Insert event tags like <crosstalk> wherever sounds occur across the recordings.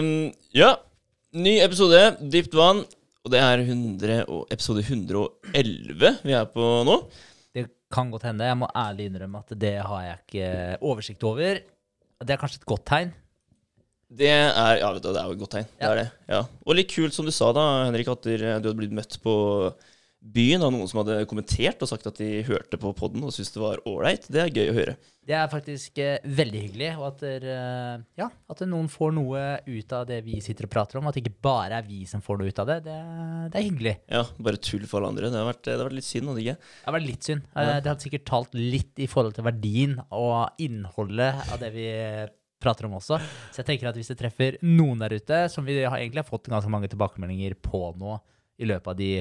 Ehm, ja, ny episode, Dypt vann. Og det er 100 og, episode 111 vi er på nå. Det kan godt hende. Jeg må ærlig innrømme at det har jeg ikke oversikt over. Det er kanskje et godt tegn. Det er, ja, det er jo et godt tegn. Det er det. Ja. Og litt kult, som du sa da, Henrik, at du hadde blitt møtt på byen av noen som hadde kommentert og sagt at de hørte på podden og syntes det var ålreit. Det er gøy å høre. Det er faktisk eh, veldig hyggelig, og at, der, eh, ja, at noen får noe ut av det vi sitter og prater om. At det ikke bare er vi som får noe ut av det. Det, det er hyggelig. Ja, bare tull for alle andre. Det har vært, det har vært litt synd, hadde det ikke? Det har vært litt synd. Ja. Det hadde sikkert talt litt i forhold til verdien og innholdet av det vi prater om også. Så jeg tenker at hvis det treffer noen der ute, som vi har egentlig har fått ganske mange tilbakemeldinger på nå i løpet av de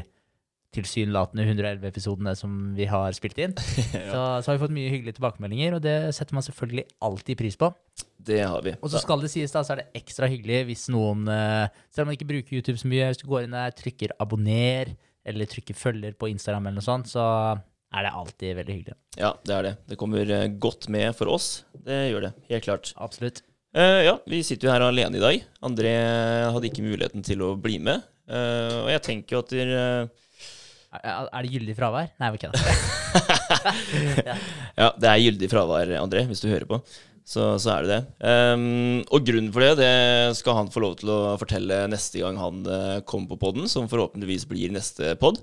tilsynelatende 111 episodene som vi har spilt inn, <laughs> så, så har vi fått mye hyggelige tilbakemeldinger, og det setter man selvfølgelig alltid pris på. Det har vi. Og så skal det sies da, så er det ekstra hyggelig hvis noen, eh, selv om man ikke bruker YouTube så mye, hvis du går inn der, trykker abonner, eller trykker følger på Instagram eller noe sånt, så er det alltid veldig hyggelig. Ja, det er det. Det kommer eh, godt med for oss. Det gjør det, helt klart. Absolutt. Uh, ja, vi sitter jo her alene i dag. André hadde ikke muligheten til å bli med. Uh, og jeg tenker jo at dere Er, er det gyldig fravær? Nei, vi kødder. <laughs> Ja, det er gyldig fravær, André, hvis du hører på. Så, så er det det. Um, og grunnen for det, det skal han få lov til å fortelle neste gang han eh, kommer på podden, som forhåpentligvis blir neste pod.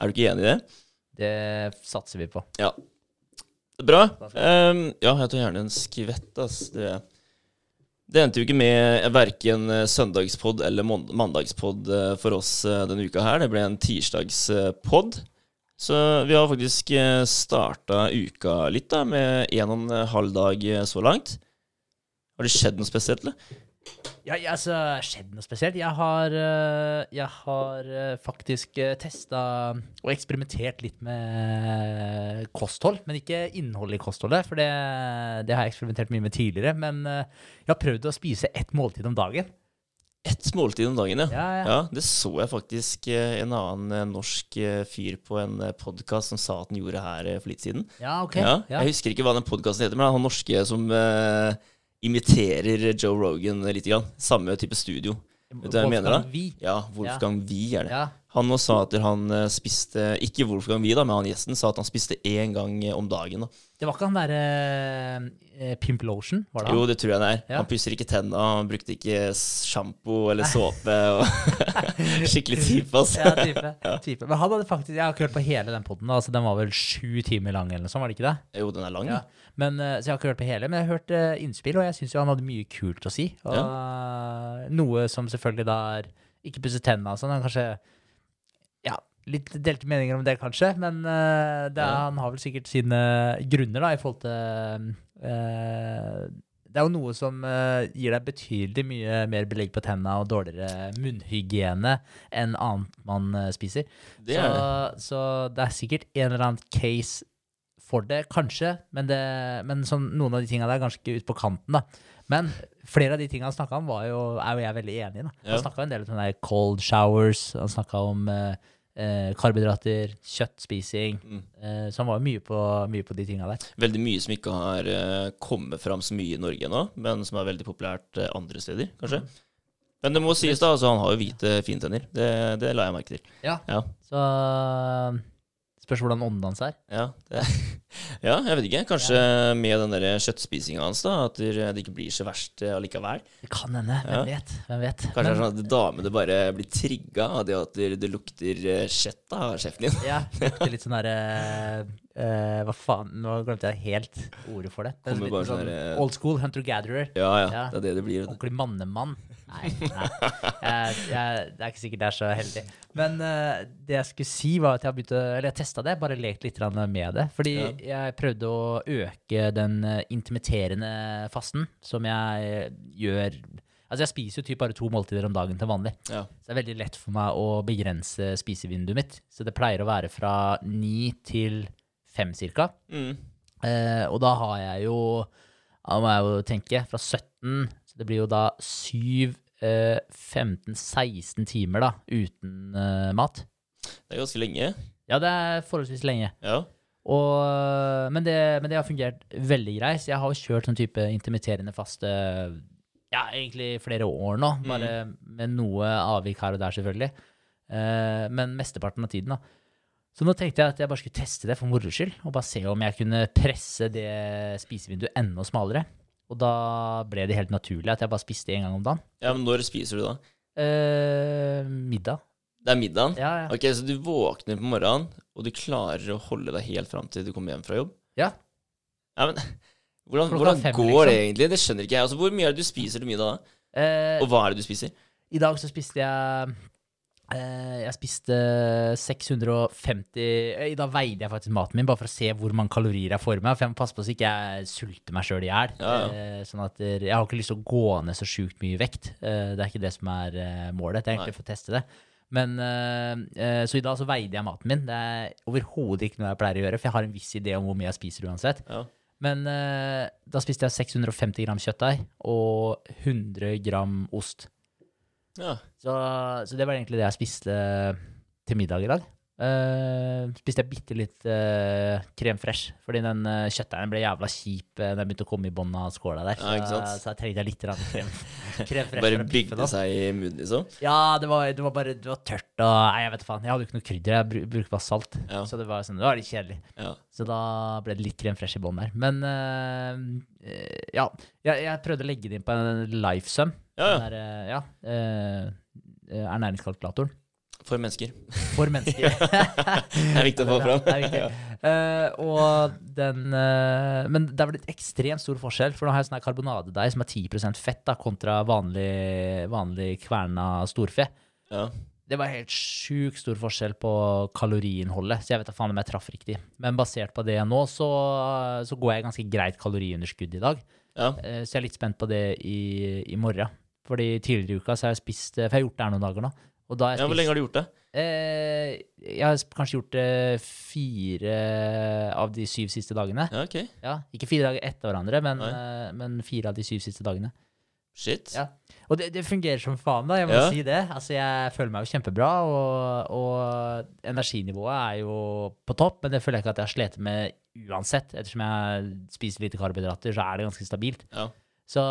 Er du ikke enig i det? Det satser vi på. Ja. Bra. Um, ja, jeg tar gjerne en skvett, ass. Det, det endte jo ikke med verken søndagspod eller mandagspod eh, for oss eh, denne uka her. Det ble en tirsdagspod. Så vi har faktisk starta uka litt, da, med en og en halv dag eh, så langt. Har det skjedd noe spesielt, eller? Ja, altså, skjedd noe spesielt? Jeg har, øh, jeg har øh, faktisk testa og eksperimentert litt med kosthold. Men ikke innholdet i kostholdet, for det, det har jeg eksperimentert mye med tidligere. Men jeg har prøvd å spise ett måltid om dagen. Ett måltid om dagen, ja. Ja, ja. Ja, Det så jeg faktisk eh, en annen eh, norsk eh, fyr på en podkast som sa at han gjorde her eh, for litt siden. Ja, ok. Jeg husker ikke hva den podkasten heter, men han norske som eh, imiterer Joe Rogan litt. Grann. Samme type studio. Vet du hva jeg mener da? Wie. Ja, Wolfgang Wie er det. Ja. Han nå sa at han eh, spiste Ikke Wolfgang Wie, da, men han gjesten sa at han spiste én gang eh, om dagen. da. Det var ikke han derre uh, Pimp Lotion? Var det han? Jo, det tror jeg det er. Ja. Han pusser ikke tenna, han brukte ikke sjampo eller <laughs> såpe. <laughs> Skikkelig type, altså. Ja, type, <laughs> type. Men han hadde faktisk Jeg har ikke hørt på hele den poden. Altså, den var vel sju timer lang, eller noe sånt, var det ikke det? Jo, den er lang. Ja. Men, eh, så jeg har ikke hørt på hele, men jeg har hørt eh, innspill, og jeg syns han hadde mye kult å si. Og, ja. Noe som selvfølgelig da er Ikke pusse tennene og sånn. Han kanskje Ja, litt delte meninger om det, kanskje, men eh, er, Ja. han har vel sikkert sine grunner da, i forhold til eh, det er jo noe som eh, gir deg betydelig mye mer belegg på tenna og dårligere munnhygiene enn annet man eh, spiser. Det så, det. så det er sikkert en eller annen case for det, kanskje, men, det, men sånn, noen av de tinga der er ganske ut på kanten, da. Men flere av de tinga han snakka om, var jo, er jo jeg veldig enig i. da. Han Ja. snakka en del om der cold showers, han snakka om eh, eh, karbohydrater, kjøttspising. Mm. Eh, så han var mye på, mye på de tinga der. Veldig mye som ikke har eh, kommet fram så mye i Norge ennå, men som er veldig populært eh, andre steder, kanskje. Men det må sies, da, altså, han har jo hvite fintenner. Det, det la jeg merke til. Ja. Ja. Så spørs hvordan ånden hans er. Ja, det, <laughs> ja, jeg vet ikke. Kanskje med den der kjøttspisinga hans, da, at det det ikke blir så verst eh, allikevel. Det kan hende. Hvem vet? Hvem vet? Kanskje det er sånn at damene bare blir trigga av det at det, lukter eh, kjøtt av sjefen din. Ja, det lukter <laughs> litt sånn derre uh, Hva faen, nå glemte jeg helt ordet for det. det er litt sånn sånn Old school hunter-gatherer. Ja, ja, Ja. det er det det blir. Ordentlig mannemann. Nei, nei. Jeg, jeg, det er ikke sikkert det er så heldig. Men uh, det jeg skulle si, var at jeg har begynt å Eller jeg testa det, bare lekt litt med det. Fordi Ja. jeg prøvde å øke den intimiterende fasten som jeg gjør Altså, jeg spiser jo typ bare to måltider om dagen til vanlig. Ja. Så det er veldig lett for meg å begrense spisevinduet mitt. Så det pleier å være fra ni til fem cirka. Mm. Uh, og da har jeg jo Da må jeg jo tenke fra 17, så det blir jo da 7, eh, 15-16 timer da uten eh, mat. Det er ganske lenge. Ja, det er forholdsvis lenge. Ja. Og, men, det, men det har fungert veldig greit. Så jeg har kjørt sånn type intermitterende faste ja, egentlig flere år nå, bare med noe avvik her og der, selvfølgelig. Eh, men mesteparten av tiden, da. Så nå tenkte jeg at jeg bare skulle teste det for moro skyld, og bare se om jeg kunne presse det spisevinduet enda smalere. Og da ble det helt naturlig at jeg bare spiste én gang om dagen. Ja, men når spiser du da? Eh, middag. Det er middagen? Ja, ja. Ok, Så du våkner på morgenen, og du klarer å holde deg helt fram til du kommer hjem fra jobb? Ja. Ja, men <laughs> Hvordan, hvordan fem, går liksom. det egentlig? Det skjønner ikke jeg. Altså, Hvor mye er det du spiser til middag da? Eh, Og hva er det du spiser? I dag så spiste jeg Jeg spiste 650 Da veide jeg faktisk maten min, bare for å se hvor mange kalorier jeg får i meg. For jeg må passe på så ikke jeg sulter meg sjøl i hjel. Ja, ja. Eh, sånn at eh, jeg har ikke lyst til å gå ned så sjukt mye vekt. Eh, det er ikke det som er eh, målet. Det er egentlig for å teste det. Men, eh, eh, Så i dag så veide jeg maten min. Det er overhodet ikke noe jeg pleier å gjøre, for jeg har en viss idé om hvor mye jeg spiser uansett. Ja. Men eh, da spiste jeg 650 gram kjøttdeig og 100 gram ost. Ja. Så, så det var egentlig det jeg spiste til middag i dag. Uh, spiste jeg bitte litt uh, krem fresh, fordi den uh, kjøttdeigen ble jævla kjip uh, jeg begynte å komme i bånn av skåla der. Ja, så, så jeg trengte litt grann krem, <laughs> krem fresh. Bare bygde det seg i munnen, liksom? Ja, det var, det var bare det var tørt og Nei, jeg vet faen. Jeg hadde jo ikke noe krydder. Jeg bru- brukte bare salt. Ja. Så det var, sånn, det var litt kjedelig. Ja. Så da ble det litt krem fresh i bånn der. Men ja, jeg, jeg prøvde å legge det inn på en LifeSum. Ja, ja. Den der, ja, ernæringskalkulatoren. For mennesker. For mennesker. <laughs> Det er viktig å få fram. det viktig. Eh, og den uh, Men det er vel et ekstremt stor forskjell, for nå har jeg sånn her karbonadedeig som er 10% fett da, kontra vanlig, vanlig kverna storfe. Ja. Det var helt sjukt stor forskjell på kaloriinnholdet, så jeg vet da faen om jeg traff riktig. Men basert på det nå, så, så går jeg ganske greit kaloriunderskudd i dag. Ja. Uh, Så jeg er litt spent på det i, i morgen. Fordi tidligere i uka så har jeg spist For jeg har gjort det her noen dager nå. Og da har jeg ja, Hvor lenge har du gjort det? Eh, jeg har kanskje gjort det fire av de syv siste dagene. Ja, ok. Ja, Ikke fire dager etter hverandre, men, eh, men fire av de syv siste dagene. Shit. Ja. Og det, det fungerer som faen, da. Jeg må Ja. si det. Altså, Jeg føler meg jo kjempebra, og, og energinivået er jo på topp, men det føler jeg ikke at jeg har slitt med uansett. Ettersom jeg spiser lite karbohydrater, så er det ganske stabilt. Ja. Så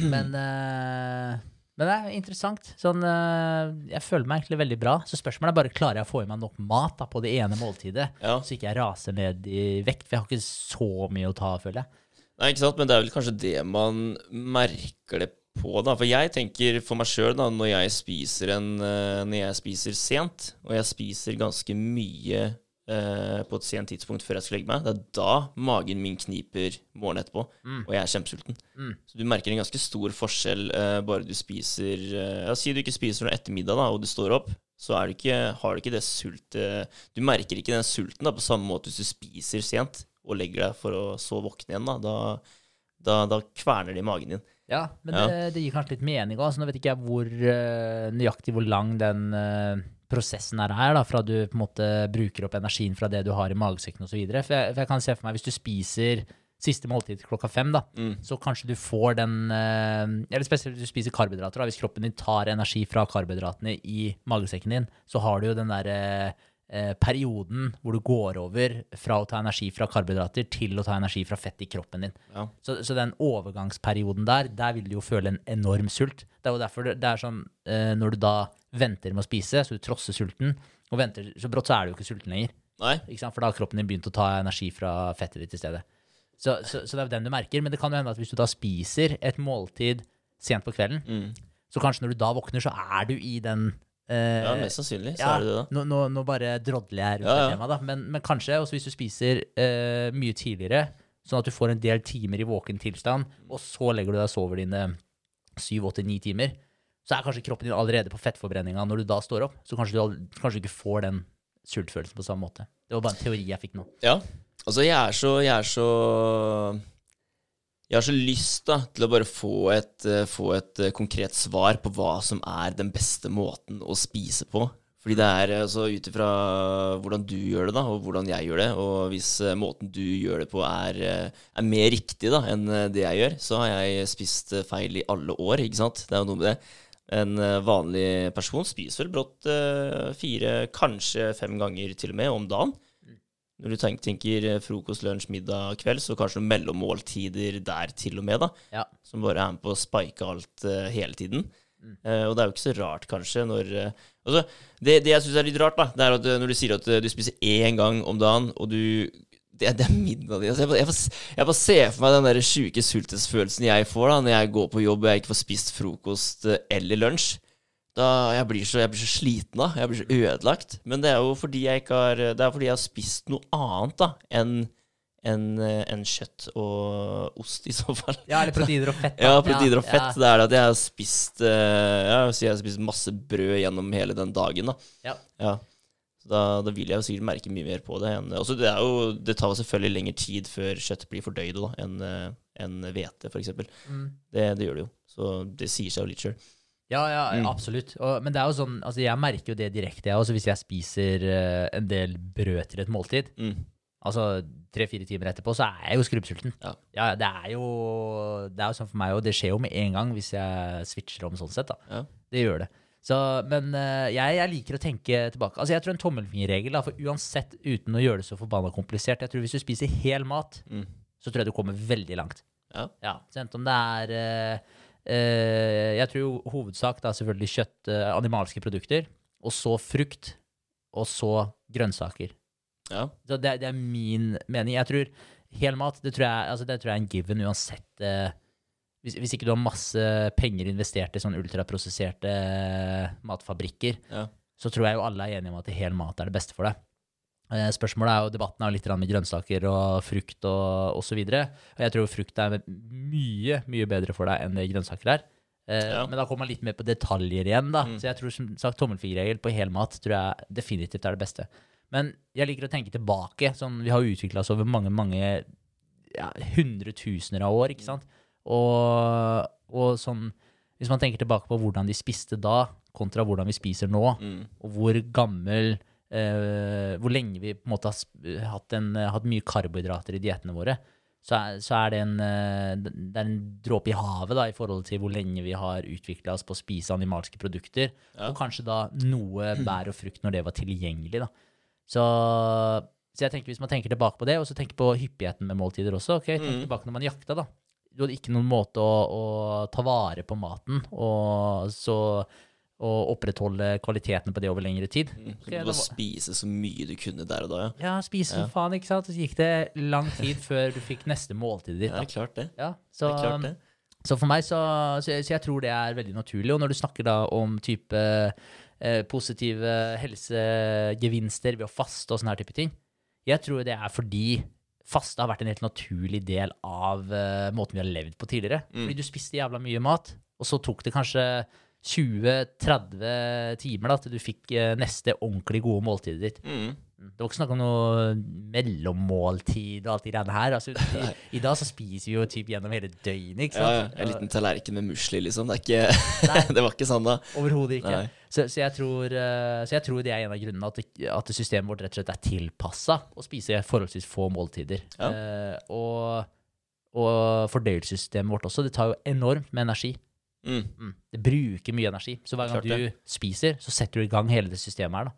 Men eh, Men det er interessant. Sånn, eh, jeg føler meg egentlig veldig bra. Så spørsmålet er bare klarer jeg å få i meg nok mat da, på det ene måltidet, Ja. så ikke jeg raser ned i vekt. For jeg har ikke så mye å ta, føler jeg. Nei, ikke sant, men det er vel kanskje det man merker det på, da. For jeg tenker for meg sjøl, da, når jeg spiser en eh, Når jeg spiser sent, og jeg spiser ganske mye eh, på et sent tidspunkt før jeg skal legge meg, det er da magen min kniper morgenen etterpå, og jeg er kjempesulten. Mm. Så du merker en ganske stor forskjell eh, bare du spiser eh, Ja, si du ikke spiser noe ettermiddag, da, og du står opp. Så du ikke, har du ikke det sultet Du merker ikke den sulten da, på samme måte hvis du spiser sent og legger deg for å så våkne igjen. Da, da, da, da kverner det i magen din. Ja, men Ja. Det, det gir kanskje litt mening òg. Nå vet ikke jeg hvor uh, nøyaktig hvor lang den eh, prosessen her er, da, fra du på en måte bruker opp energien fra det du har i magesekken osv. For, jeg- for jeg kan se for meg, hvis du spiser siste måltid klokka fem, da, Mm. så kanskje du får den eh, Eller spesielt hvis du spiser karbohydrater. Da, hvis kroppen din tar energi fra karbohydratene i magesekken din, så har du jo den derre eh, perioden hvor du går over fra å ta energi fra karbohydrater til å ta energi fra fett i kroppen din. Ja. Så, så den overgangsperioden der, der vil du jo føle en enorm sult. Det er jo derfor det, det er sånn eh, når du da venter med å spise, så du trosser sulten, og venter, så brått så er du jo ikke sulten lenger. Nei? Ikke sant? For da har kroppen din begynt å ta energi fra fettet ditt i stedet. Så, så, så det er jo den du merker. Men det kan jo hende at hvis du da spiser et måltid sent på kvelden, Mm. så kanskje når du da våkner, så er du i den eh, Ja, mest sannsynlig så ja, er det det, da. Nå, nå, nå bare drodler jeg rundt Ja, ja. temaet, da. Men, men kanskje også hvis du spiser eh, mye tidligere, sånn at du får en del timer i våken tilstand, og så legger du deg og sover dine syv, åtte, ni timer, så er kanskje kroppen din allerede på fettforbrenninga når du da står opp. Så kanskje du, kanskje du ikke får den sultfølelsen på samme måte. Det var bare en teori jeg fikk nå. Ja. Altså, jeg er så Jeg er så Jeg har så lyst da til å bare få et, eh, få et eh, konkret svar på hva som er den beste måten å spise på. Fordi det er altså ut ifra hvordan du gjør det, da, og hvordan jeg gjør det. Og hvis eh, måten du gjør det på er, eh, er mer riktig da enn eh, det jeg gjør, så har jeg spist eh, feil i alle år, ikke sant. Det er jo noe med det. En eh, vanlig person spiser vel brått eh, fire, kanskje fem ganger til og med om dagen. Når du tenk, tenker eh, frokost, lunsj, middag, kveld, så kanskje noen mellommåltider der til og med, da. Ja. Som bare er med på å spike alt uh, hele tiden. Mm. Uh, og det er jo ikke så rart, kanskje, når uh, altså, det, det jeg syns er litt rart, da, det er at når du sier at du spiser én gang om dagen, og du det, er- det er middag altså, jeg, jeg, jeg bare ser for meg den der sjuke sultesfølelsen jeg får da når jeg går på jobb og jeg ikke får spist frokost eller lunsj. Da jeg blir, så, jeg blir så sliten da. Jeg blir så ødelagt. Men det er jo fordi jeg har Det fordi jeg har spist noe annet da enn enn, en kjøtt og ost, i så fall. Ja, eller proteiner og fett. da. <laughs> Ja, proteiner og fett. Ja, Det er det at jeg har spist eh, Ja, jeg har spist masse brød gjennom hele den dagen, da. Ja. Ja. Da, da vil jeg jo sikkert merke mye mer på det. Enn, altså det, jo, det tar jo selvfølgelig lengre tid før kjøttet blir fordøyd enn en enn hvete, f.eks. Mm. Det, det gjør det jo. Så det sier seg jo litt sjøl. Ja, ja, Mm. absolutt. Og, men det er jo sånn, altså jeg merker jo det direkte, jeg også, hvis jeg spiser uh, en del brød til et måltid. Mm. Altså tre-fire timer etterpå, så er jeg jo skrubbsulten. Ja. ja, det er jo det er jo sånn for meg, og det skjer jo med en gang hvis jeg switcher om sånn sett. da. Ja. Det gjør det. Så, men uh, jeg, jeg liker å tenke tilbake. Altså Jeg tror en tommelfingerregel, da, for uansett uten å gjøre det så forbanna komplisert Jeg tror hvis du spiser hel mat, Mm. så tror jeg du kommer veldig langt. Ja. Ja, så enten om det er eh, Jeg tror hovedsak da selvfølgelig kjøtt, eh, animalske produkter, og så frukt, og så grønnsaker. ja. Så det, det er min mening. Jeg tror hel mat, det tror jeg, altså det tror jeg er en given uansett eh, hvis, hvis ikke du har masse penger investert i sånn ultraprosesserte eh, matfabrikker, Ja. så tror jeg jo alle er enige om at hel mat er det beste for deg. Eh, Spørsmålet er jo, Debatten er litt med grønnsaker og frukt og osv. Jeg tror frukt er mye mye bedre for deg enn det grønnsaker er. Eh, Ja. Men da kommer man litt mer på detaljer igjen. da. Mm. Så jeg tror som sagt tommelfingerregel på hel mat tror jeg definitivt er det beste. Men jeg liker å tenke tilbake. sånn Vi har utvikla oss over mange mange ja, hundretusener av år. ikke sant? Og, og sånn Hvis man tenker tilbake på hvordan de spiste da, kontra hvordan vi spiser nå, Mm. og hvor gammel eh, Hvor lenge vi på en måte har hatt, en, hatt mye karbohydrater i diettene våre, så er, så er det en, eh, det er en dråpe i havet da, i forhold til hvor lenge vi har utvikla oss på å spise animalske produkter, Ja. og kanskje da noe bær og frukt når det var tilgjengelig. da. Så, så jeg tenker hvis man tenker tilbake på det, og så tenker på hyppigheten med måltider også ok, tenk Mm. tilbake når man jakta, da. Du hadde ikke noen måte å, å ta vare på maten og så og opprettholde kvaliteten på det over lengre tid. Mm. Så du må spise så mye du kunne der og da, ja. Ja, spise som Ja. faen, ikke sant? Så gikk det lang tid før du fikk neste måltid ditt. Ja, klart det. Ja, så, det, klart det. så for meg så, så, jeg- så jeg tror det er veldig naturlig. Og når du snakker da om type eh, positive helsegevinster ved å faste og sånne her type ting, jeg tror det er fordi faste har vært en helt naturlig del av eh, måten vi har levd på tidligere. Mm. Fordi du spiste jævla mye mat, og så tok det kanskje 20-30 timer da, til du fikk eh, neste ordentlig gode måltidet ditt. Mm. Det var ikke snakk om noe mellommåltid og alt de greiene her. Altså, i, <laughs> I dag så spiser vi jo typ gjennom hele døgnet, ikke Ja, ja. En liten tallerken med musli, liksom. Det, ikke, <laughs> <laughs> det var ikke sånn, da. Overhodet ikke. Så, så, jeg tror, eh, så jeg tror det er en av grunnene at, det- at systemet vårt rett og slett er tilpassa å spise forholdsvis få måltider. Ja. Uh, og, og fordøyelsessystemet vårt også. Det tar jo enormt med energi. Mm. Mm. Det bruker mye energi. Så hver gang du spiser, så setter du i gang hele det systemet her. da.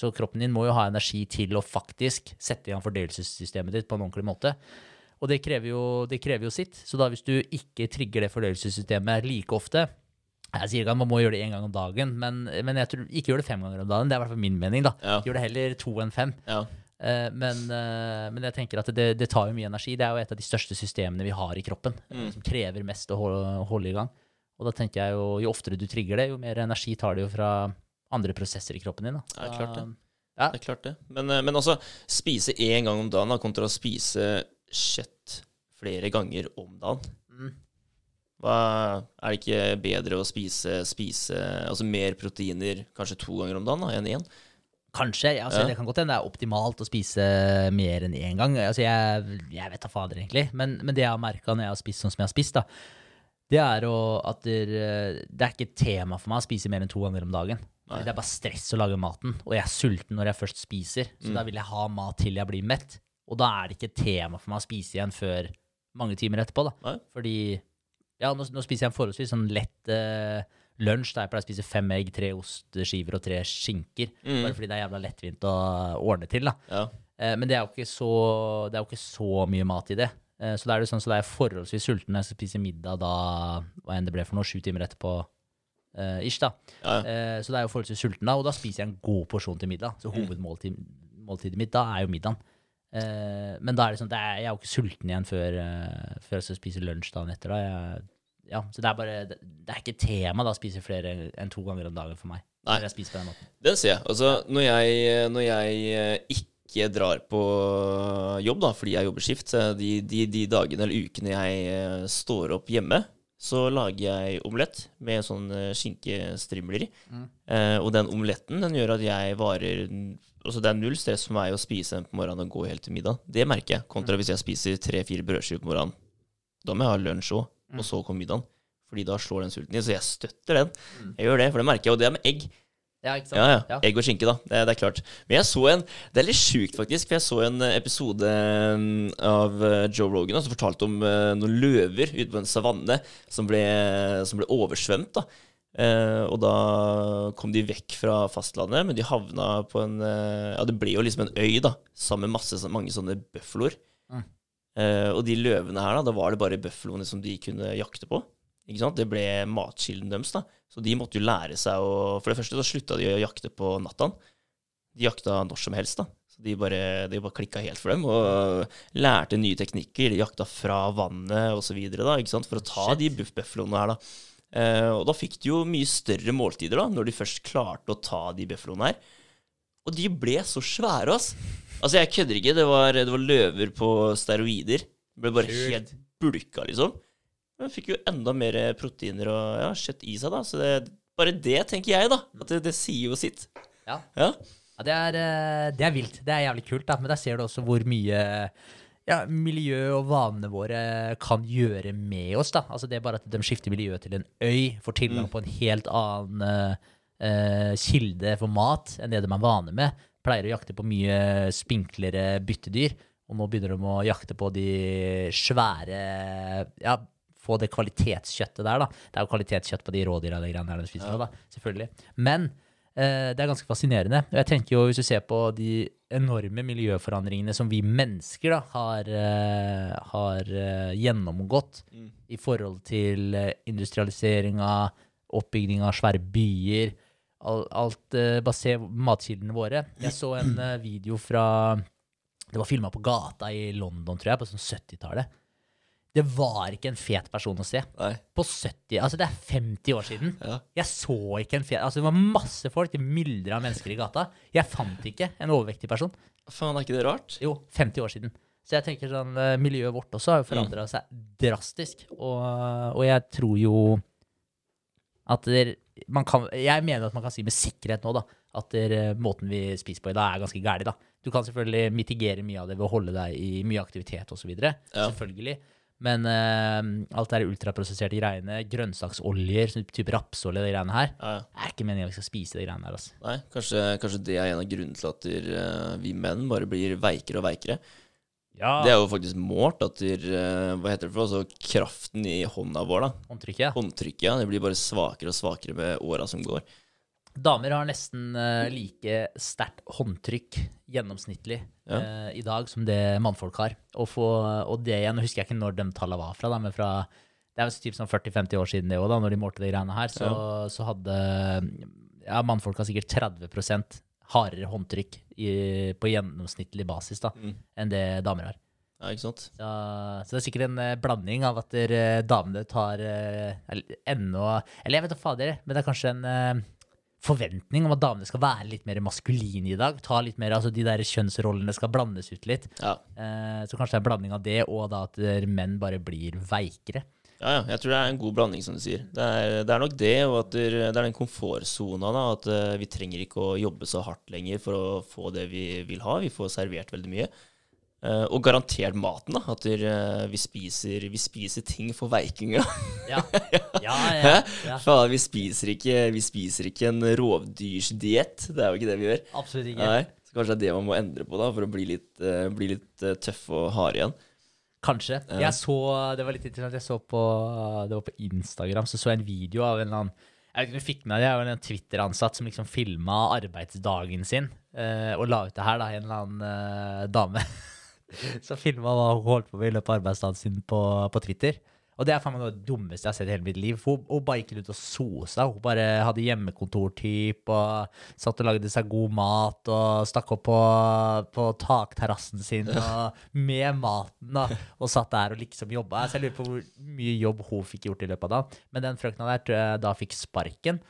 Så kroppen din må jo ha energi til å faktisk sette i gang fordøyelsessystemet ditt på en ordentlig måte. Og det krever, jo, det krever jo sitt. Så da hvis du ikke trigger det fordøyelsessystemet like ofte Jeg sier ikke at man må gjøre det én gang om dagen, men, men jeg tror ikke gjør det fem ganger om dagen. Det er i hvert fall min mening. da. Ja. Gjør det heller to enn fem. ja. Eh, men, eh, men jeg tenker at det, det tar jo mye energi. Det er jo et av de største systemene vi har i kroppen, Mm. som krever mest å holde, holde i gang. Og da tenker jeg jo, jo oftere du trigger det, jo mer energi tar det jo fra andre prosesser i kroppen din. Da. Ja, klart det. Ja. Det er klart det. Men, eh, men også spise én gang om dagen da, kontra å spise kjøtt flere ganger om dagen. Mm. Hva, er det ikke bedre å spise, spise altså mer proteiner kanskje to ganger om dagen da, enn én? Kanskje. Altså, Ja. Det kan godt hende det er optimalt å spise mer enn én gang. Altså, jeg, jeg vet da fader, egentlig. Men, men det jeg har merka når jeg har spist sånn som jeg har spist, da, det er å, at det, det er ikke et tema for meg å spise mer enn to ganger om dagen. Nei. Det er bare stress å lage maten, og jeg er sulten når jeg først spiser. Så Mm. da vil jeg ha mat til jeg blir mett. Og da er det ikke et tema for meg å spise igjen før mange timer etterpå. da. Nei. Fordi ja, nå, nå spiser jeg en forholdsvis sånn lett uh, lunsj der jeg pleier å spise fem egg, tre osteskiver og tre skinker. Mm. Bare fordi det er jævla lettvint å ordne til. da. Ja. Uh, men det er, så, det er jo ikke så mye mat i det. Eh, så da er det sånn, så da er jeg forholdsvis sulten når jeg skal spise middag da, hva enn det ble for noe, sju timer etterpå. Uh, ish da. Ja, ja. Uh, så da er jeg jo forholdsvis sulten da, og da spiser jeg en god porsjon til middag. Så hovedmåltidet mitt da er jo middagen. Uh, men da er det sånn, det er, jeg er jo ikke sulten igjen før, før jeg skal spise lunsj dagen etter. da. Jeg, ja, så det er bare, det, det er ikke tema da å spise flere enn to ganger om dagen for meg. Nei. Den ser jeg. Altså, når jeg, når jeg eh, ikke drar på jobb, da, fordi jeg jobber skift, de, de, de dagene eller ukene jeg eh, står opp hjemme, så lager jeg omelett med sånn eh, skinkestrimler i. Eh, og den omeletten den gjør at jeg varer Altså Det er null stress for meg å spise den på morgenen og gå helt til middag. Det merker jeg. Kontra hvis jeg spiser tre-fire brødskiver på morgenen. Da må jeg ha lunsj òg, og så kommer middagen. Fordi da slår den sulten i. Så jeg støtter den. Jeg gjør det, for det merker jeg. Og det er med egg. Ja, ikke sant? Ja, ja. Egg og skinke, da. Det, det er klart. Men jeg så en Det er litt sjukt, faktisk. For jeg så en eh, episode mm, av eh, Joe Rogan som fortalte om eh, noen løver ute på en savanne som ble, som ble oversvømt. da. Eh, og da kom de vekk fra fastlandet, men de havna på en eh, Ja, det ble jo liksom en øy, da, sammen med masse, mange sånne bøfloer. Mm. Eh, og de løvene her, da, da var det bare bøfloene som de kunne jakte på. Ikke sant? Det ble matkilden deres, da. Så de måtte jo lære seg å For det første så slutta de å jakte på natta. De jakta når som helst, da. Så de bare, de bare klikka helt for dem og lærte nye teknikker. De jakta fra vannet osv. for å ta Shit. de buffbøfloene her, da. Eh, og da fikk de jo mye større måltider, da, når de først klarte å ta de bøfloene her. Og de ble så svære, ass. Altså, jeg kødder ikke. Det var, det var løver på steroider. Det ble bare Sjukt. helt bulka, liksom. Men fikk jo enda mer proteiner og ja, kjøtt i seg, da. Så det, bare det tenker jeg, da. At det, det sier jo sitt. Ja. Ja. Ja, det er, eh, det er vilt. Det er jævlig kult, da. Men der ser du også hvor mye ja, miljø og vanene våre kan gjøre med oss. da. Altså Det er bare at de skifter miljøet til en øy, får tilgang på en helt annen eh, kilde for mat enn det de er vane med. Pleier å jakte på mye spinklere byttedyr, og nå begynner de å jakte på de svære Ja, få det kvalitetskjøttet der, da. Det er jo kvalitetskjøtt på de rådyra de greiene der de spiser, ja. da, selvfølgelig. Men Eh, det er ganske fascinerende. Og jeg tenker jo, Hvis du ser på de enorme miljøforandringene som vi mennesker da, har, eh, har eh, gjennomgått i forhold til eh, industrialiseringa, oppbygging av svære byer, alt, alt eh, basert på matkildene våre. Jeg så en eh, video fra Det var filma på gata i London, tror jeg, på sånn 70-tallet. Det var ikke en fet person å se. Nei. På 70, altså Det er 50 år siden. Ja. Jeg så ikke en fet Altså Det var masse folk, det myldra av mennesker i gata. Jeg fant ikke en overvektig person. Faen, er ikke det rart? Jo, 50 år siden. Så jeg tenker sånn, eh, miljøet vårt også har jo forandra seg drastisk. Og, og jeg tror jo at der, man kan, Jeg mener at man kan si med sikkerhet nå da, at der, måten vi spiser på i dag, er ganske gæren. Du kan selvfølgelig mitigere mye av det ved å holde deg i mye aktivitet osv. Ja. Selvfølgelig. Men uh, alt det ultraprosesserte greiene, grønnsaksoljer, sånn type rapsolje, de greiene her, Ja, ja. er ikke meningen vi skal spise de greiene her. altså. Nei, kanskje, kanskje det er en av grunnene til at eh, vi menn bare blir veikere og veikere. Ja. Det er jo faktisk målt at der, eh, Hva heter det for? Altså kraften i hånda vår, da. Håndtrykket. Håndtrykket, ja. Det blir bare svakere og svakere med åra som går. Damer har nesten eh, like sterkt håndtrykk gjennomsnittlig Ja. eh, i dag som det mannfolk har. Og, få, og det igjen, husker jeg ikke når de tallene var fra, da, men fra det er typ sånn 40-50 år siden det òg, når de målte de greiene her, så, så hadde ja, mannfolk har sikkert 30 hardere håndtrykk i, på gjennomsnittlig basis da, Mm. enn det damer har. Ja, ikke sant? Så, så det er sikkert en eh, blanding av at der, eh, damene tar uh, ennå Eller jeg vet da fader, men det er kanskje en forventning om at damene skal være litt mer maskuline i dag. Ta litt mer, altså De der kjønnsrollene skal blandes ut litt. Ja. Eh, så kanskje det er en blanding av det, og da at menn bare blir veikere. Ja, ja, jeg tror det er en god blanding, som du sier. Det er, det er nok det, og at det, er den komfortsona. At eh, vi trenger ikke å jobbe så hardt lenger for å få det vi vil ha. Vi får servert veldig mye. Eh, og garantert maten, da. At der, uh, vi, spiser, vi spiser ting for veikinga. Ja, <laughs> ja, ja, ja. Faen, vi spiser ikke, vi spiser ikke en rovdyrsdiett. Det er jo ikke det vi gjør. Absolutt ikke. Nei, så kanskje det er det man må endre på da, for å bli litt, uh, bli litt eh, tøff og hard igjen. Kanskje. Jeg så, Det var litt interessant. Jeg så på, det var på Instagram så så jeg en video av en eller annen jeg vet ikke om du fikk med det jeg var en Twitter-ansatt som liksom filma arbeidsdagen sin eh, og la ut det her, da, en eller annen eh, dame <laughs> <laughs> som filma hva hun holdt på med i løpet av arbeidsdagen sin på, på Twitter. Og det er faen meg noe av det dummeste jeg har sett i hele mitt liv. Hun, hun bare gikk rundt og sosa. Hun bare hadde hjemmekontortyp og satt og lagde seg god mat og stakk opp på, på takterrassen sin og med maten og, og satt der og liksom jobba. Så jeg lurer på hvor mye jobb hun fikk gjort i løpet av dagen. Men den frøkna der tror jeg da fikk sparken.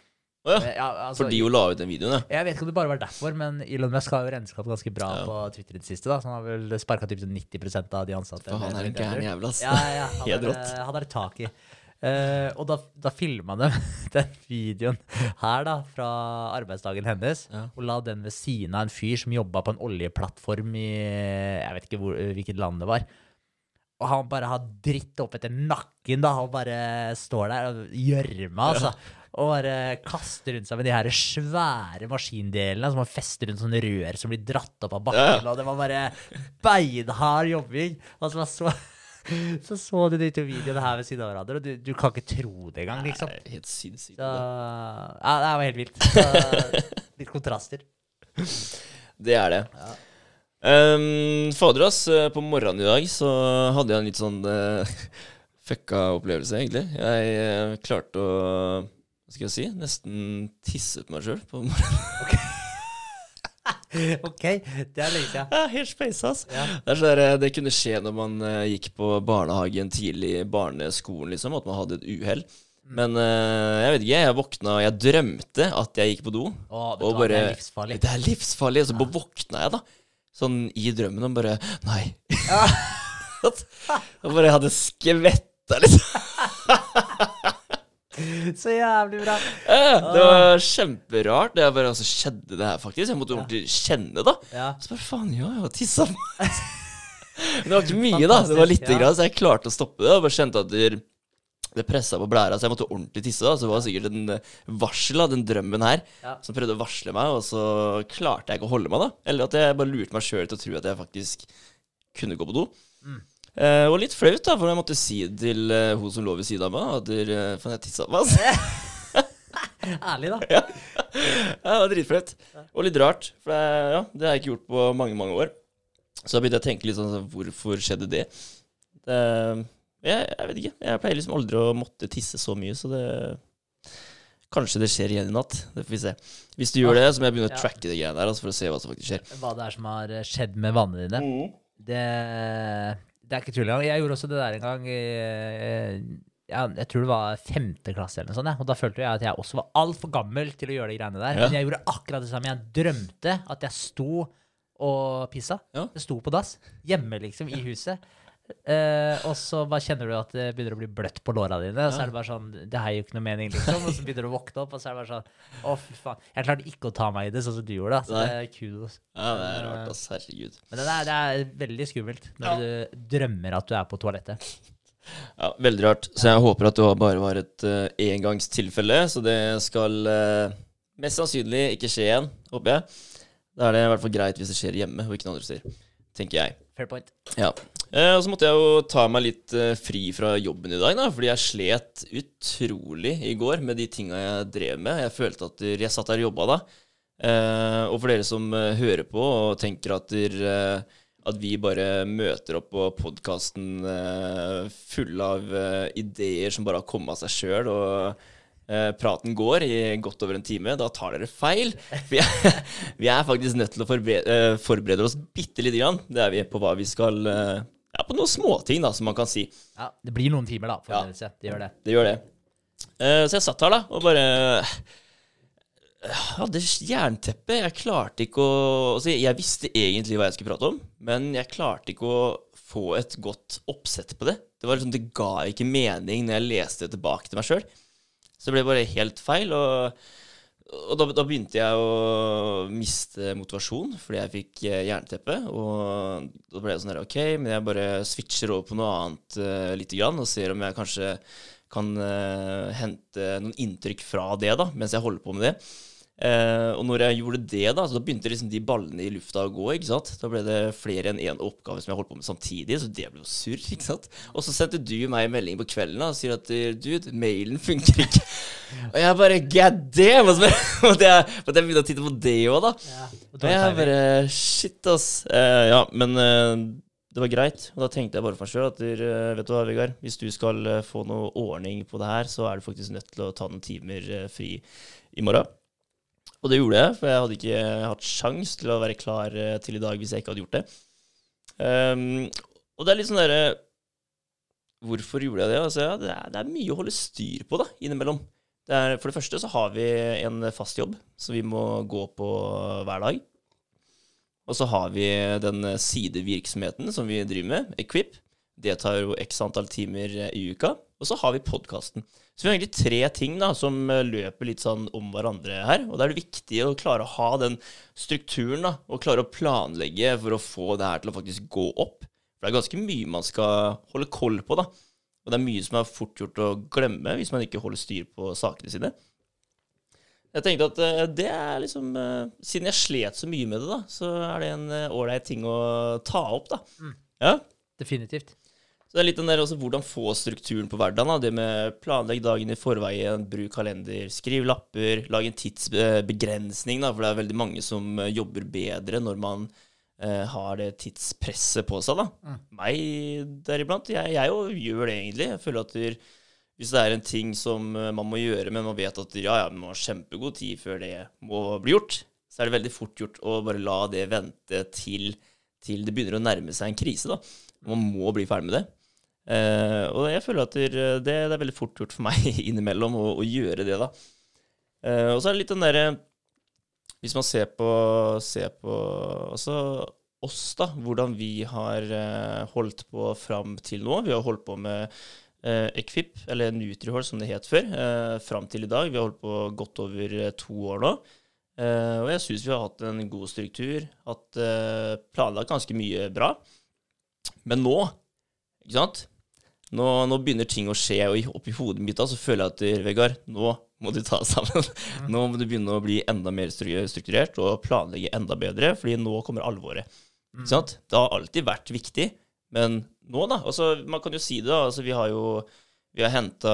Å ja. Eh, ja, altså, Fordi hun la ut den videoen, ja. jeg vet ikke om det bare var derfor, men Elon Musk har jo renska ganske bra Ja. på Twitter i det siste. da, Så han har vel sparka typ sånn 90% av de ansatte. For han er en gæren jævel, ass. Ja, ja, ja. <laughs> Han Helt rått. han er det tak i. Uh, og da, da filma de <laughs> den videoen her, da, fra arbeidsdagen hennes. Ja. Og la den ved siden av en fyr som jobba på en oljeplattform i Jeg vet ikke hvor, hvilket land det var. Og han bare har dritt opp etter nakken, da. Han bare står der og gjørma, altså. Og bare kaster rundt seg med de her svære maskindelene som man fester rundt sånne rør som blir dratt opp av bakken. Og det var bare beinhard jobbing. Og så, så, så så du de to videoene her ved siden av hverandre, og du, du kan ikke tro det engang, liksom. Nei, helt sinnssykt. Så, ja, det var helt vilt. Så, litt kontraster. Det er det. Ja. Um, fader, ass. eh, På morgenen i dag så hadde jeg en litt sånn uh, <laughs> fucka opplevelse, egentlig. Jeg uh, klarte å Hva skal jeg si? Nesten tisse på meg sjøl på morgenen. <laughs> OK, det er lenge siden. Ja, helt space, ass. Ja. Det, så eh, det kunne skje når man uh, gikk på barnehagen tidlig barneskolen, liksom, at man hadde et uhell. Men eh, jeg vet ikke, jeg våkna jeg drømte at jeg gikk på do. Å, vet Og bare, det er livsfarlig. Det er livsfarlig. Og så ja. våkna jeg, da. Sånn i drømmen og bare Nei. <laughs> og bare hadde skvetta, liksom. <laughs> Så jævlig bra. Eh, Det var kjemperart. Det bare, altså, skjedde det her, faktisk. Jeg måtte ordentlig kjenne, da. Ja. Så bare faen, ja, jeg har tissa på meg. <laughs> Det var ikke mye, da. Det var lite ja. grann, så jeg klarte å stoppe det. Og bare kjente at det, det pressa på blæra, så jeg måtte ordentlig tisse. da Så det var sikkert en eh, varsel av den drømmen her Ja. som prøvde å varsle meg, og så klarte jeg ikke å holde meg, da. Eller at jeg bare lurte meg sjøl til å tro at jeg faktisk kunne gå på do. Mm. Eh, og litt flaut, da, for jeg måtte si til eh, hun som lå ved siden av meg, at der, eh, faen, jeg tissa på meg. Altså. <laughs> Ærlig, da. Ja, det var dritflaut. Og litt rart, for det, ja, det har jeg ikke gjort på mange, mange år. Så da begynte jeg å tenke litt sånn sånn, Hvorfor skjedde det? det jeg, jeg vet ikke. Jeg pleier liksom aldri å måtte tisse så mye, så det Kanskje det skjer igjen i natt. Det får vi se. Hvis du gjør det, så må jeg begynne å Ja. tracke det greiene der, altså, for å se hva som faktisk skjer. Hva det er som har eh, skjedd med vanene dine. Det, det er ikke tull engang. Jeg gjorde også det der en gang. eh, Ja, jeg tror det var femte klasse eller noe sånt. Ja. Og da følte jeg at jeg også var altfor gammel til å gjøre de greiene der. Ja. Men jeg gjorde akkurat det samme. Jeg drømte at jeg sto og pissa. Ja. Jeg sto på dass. Hjemme, liksom, i huset. Eh, og så bare kjenner du at det begynner å bli bløtt på låra dine. Og så er det bare sånn Det har jo ikke noe mening, liksom. Og så begynner du å våkne opp, og så er det bare sånn Å, fy faen. Jeg klarte ikke å ta meg i det, sånn som du gjorde. da. Så det er kudos. Ja, det er rart, ass. Herregud. Men det er, det er veldig skummelt når du drømmer at du er på toalettet. Ja, Veldig rart. Så jeg håper at det bare var et uh, engangstilfelle, så det skal uh, mest sannsynlig ikke skje igjen, håper jeg. Da er det i hvert fall greit hvis det skjer hjemme og ikke noen andre steder, tenker jeg. Fair point. Ja. Eh, og så måtte jeg jo ta meg litt eh, fri fra jobben i dag, da, fordi jeg slet utrolig i går med de tinga jeg drev med. Jeg følte at jeg satt der og jobba da. Eh, og for dere som eh, hører på og tenker at, der, eh, at vi bare møter opp på podkasten uh, full av eh, ideer som bare har kommet av seg sjøl, og eh, praten går i godt over en time, da tar dere feil. Vi er, <laughs> vi er faktisk nødt til å forberede, eh, forberede oss bitte lite grann. Det er vi på hva vi skal eh, Ja, på noen småting, da, som man kan si. Ja, Det blir noen timer, da. Ja. Forberedelse. Det gjør det. Det gjør det. Eh, så jeg satt her, da, og bare hadde jernteppe. Jeg klarte ikke å altså, Jeg visste egentlig hva jeg skulle prate om, men jeg klarte ikke å få et godt oppsett på det. Det var liksom, det ga ikke mening når jeg leste det tilbake til meg sjøl. Så det ble bare helt feil. Og, og da, da begynte jeg å miste motivasjon fordi jeg fikk eh, jernteppe. Og da ble det sånn her OK, men jeg bare switcher over på noe annet uh, lite grann og ser om jeg kanskje kan uh, hente noen inntrykk fra det da, mens jeg holder på med det. Eh, og når jeg gjorde det, da, så da begynte liksom de ballene i lufta å gå. ikke sant? Da ble det flere enn én oppgave som jeg holdt på med samtidig, så det ble jo surr. ikke sant? Og så sendte du meg en melding på kvelden da, og sier at dude, mailen funker ikke. og jeg bare god damn! Og <laughs> måtte jeg, jeg begynne å titte på det òg, da. Ja, og Og jeg bare shit, ass. Eh, ja, men eh, det var greit. Og da tenkte jeg bare for meg sjøl at eh, vet du hva, Vegard, hvis du skal eh, få noe ordning på det her, så er du faktisk nødt til å ta noen timer eh, fri i morgen. Og det gjorde jeg, for jeg hadde ikke hatt sjans til å være klar eh, til i dag hvis jeg ikke hadde gjort det. Um, og det er litt sånn derre Hvorfor gjorde jeg det? Altså, ja, det, er, det er mye å holde styr på da, innimellom. Det er, for det første så har vi en fast jobb som vi må gå på hver dag. Og så har vi den sidevirksomheten som vi driver med, Equip. Det tar jo x antall timer i uka. Og så har vi podkasten. Så vi har egentlig tre ting da, som løper litt sånn om hverandre her. Og da er det viktig å klare å ha den strukturen da, og klare å planlegge for å få det her til å faktisk gå opp. For det er ganske mye man skal holde koll på, da. Og det er mye som er fort gjort å glemme hvis man ikke holder styr på sakene sine. Jeg tenkte at eh, det er liksom eh, Siden jeg slet så mye med det, da, så er det en ålreit ting å ta opp, da. Ja. Definitivt. Så det er litt den der også hvordan få strukturen på hverdagen. Da. Det med planlegg dagen i forveien, bruk kalender, skriv lapper, lag en tidsbegrensning. Da, for det er veldig mange som eh, jobber bedre når man eh, har det tidspresset på seg. Da. Meg deriblant. Jeg, jeg jo gjør det egentlig. Jeg føler at der, hvis det er en ting som eh, man må gjøre, men man vet at ja, ja, man har kjempegod tid før det må bli gjort, så er det veldig fort gjort å bare la det vente til, til det begynner å nærme seg en krise. da. Man må bli ferdig med det. Eh, og jeg føler at det, det er veldig fort gjort for meg <laughs> innimellom å, å gjøre det, da. Eh, og så er det litt den derre Hvis man ser på, ser på altså oss, da, hvordan vi har eh, holdt på fram til nå. Vi har holdt på med eh, Equip, eller Nutrihol som det het før, eh, fram til i dag. Vi har holdt på godt over eh, to år nå. Eh, og jeg syns vi har hatt en god struktur, hatt eh, planlagt ganske mye bra. Men nå, ikke sant Nå, nå begynner ting å skje, og i- oppi hodet mitt da, så føler jeg at eh, Vegard, nå må du ta <laughs> sammen. Nå må du begynne å bli enda mer strukturert og planlegge enda bedre, fordi nå kommer alvoret. Sant? Det har alltid vært viktig, men nå, da altså, Man kan jo si det, da. Altså, vi har jo vi har henta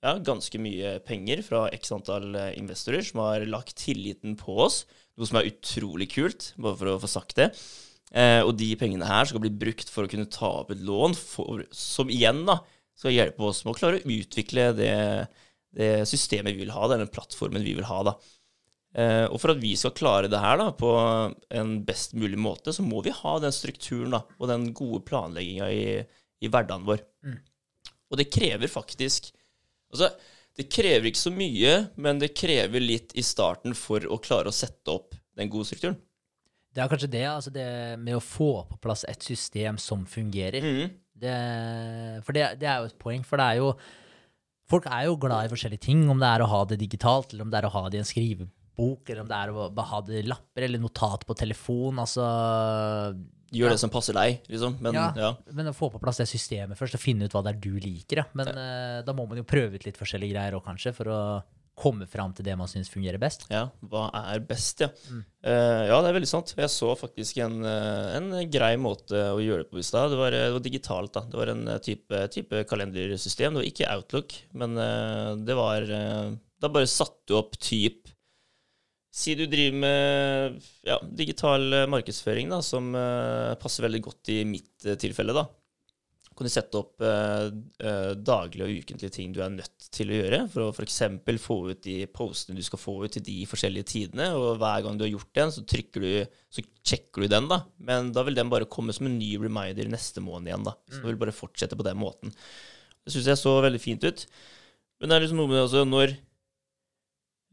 ja, ganske mye penger fra x antall eh, investorer som har lagt tilliten på oss, noe som er utrolig kult, bare for å få sagt det. Eh, og de pengene her skal bli brukt for å kunne ta opp et lån for, som igjen da, skal hjelpe oss med å klare å utvikle det, det systemet vi vil ha, den plattformen vi vil ha. da. Eh, og for at vi skal klare det her da, på en best mulig måte, så må vi ha den strukturen da, og den gode planlegginga i, i hverdagen vår. Og det krever faktisk Altså, det krever ikke så mye, men det krever litt i starten for å klare å sette opp den gode strukturen. Det er kanskje det, altså det med å få på plass et system som fungerer. Mm. Det, for det, det er jo et poeng, for det er jo Folk er jo glad i forskjellige ting, om det er å ha det digitalt, eller om det er å ha det i en skrivebok, eller om det er å ha det i lapper eller notat på telefon. Altså Gjør Ja. det som passer deg, liksom. Men ja. Ja. Men å få på plass det systemet først, og finne ut hva det er du liker. Ja. Men uh, da må man jo prøve ut litt forskjellige greier òg, kanskje, for å komme fram til det man syns fungerer best. Ja, hva er best, ja. Eh, ja, det er veldig sant. Jeg så faktisk en, eh, en grei måte å gjøre det på i stad. Det, var- det var digitalt, da. Det var en eh, type, type kalendersystem. Det var ikke Outlook, men uh, det var uh, Da bare satte du opp typ Si du driver med ja, digital eh, markedsføring, da, som eh, passer veldig godt i mitt eh, tilfelle, da. Kan du sette opp eh, eh, daglige og ukentlige ting du er nødt til å gjøre, for å f.eks. få ut de postene du skal få ut til de forskjellige tidene, og hver gang du har gjort den, så trykker du, så sjekker du den, da. Men da vil den bare komme som en ny reminder neste måned igjen, da. Så du vil bare fortsette på den måten. Det syns jeg så veldig fint ut. Men det er liksom noe med det også når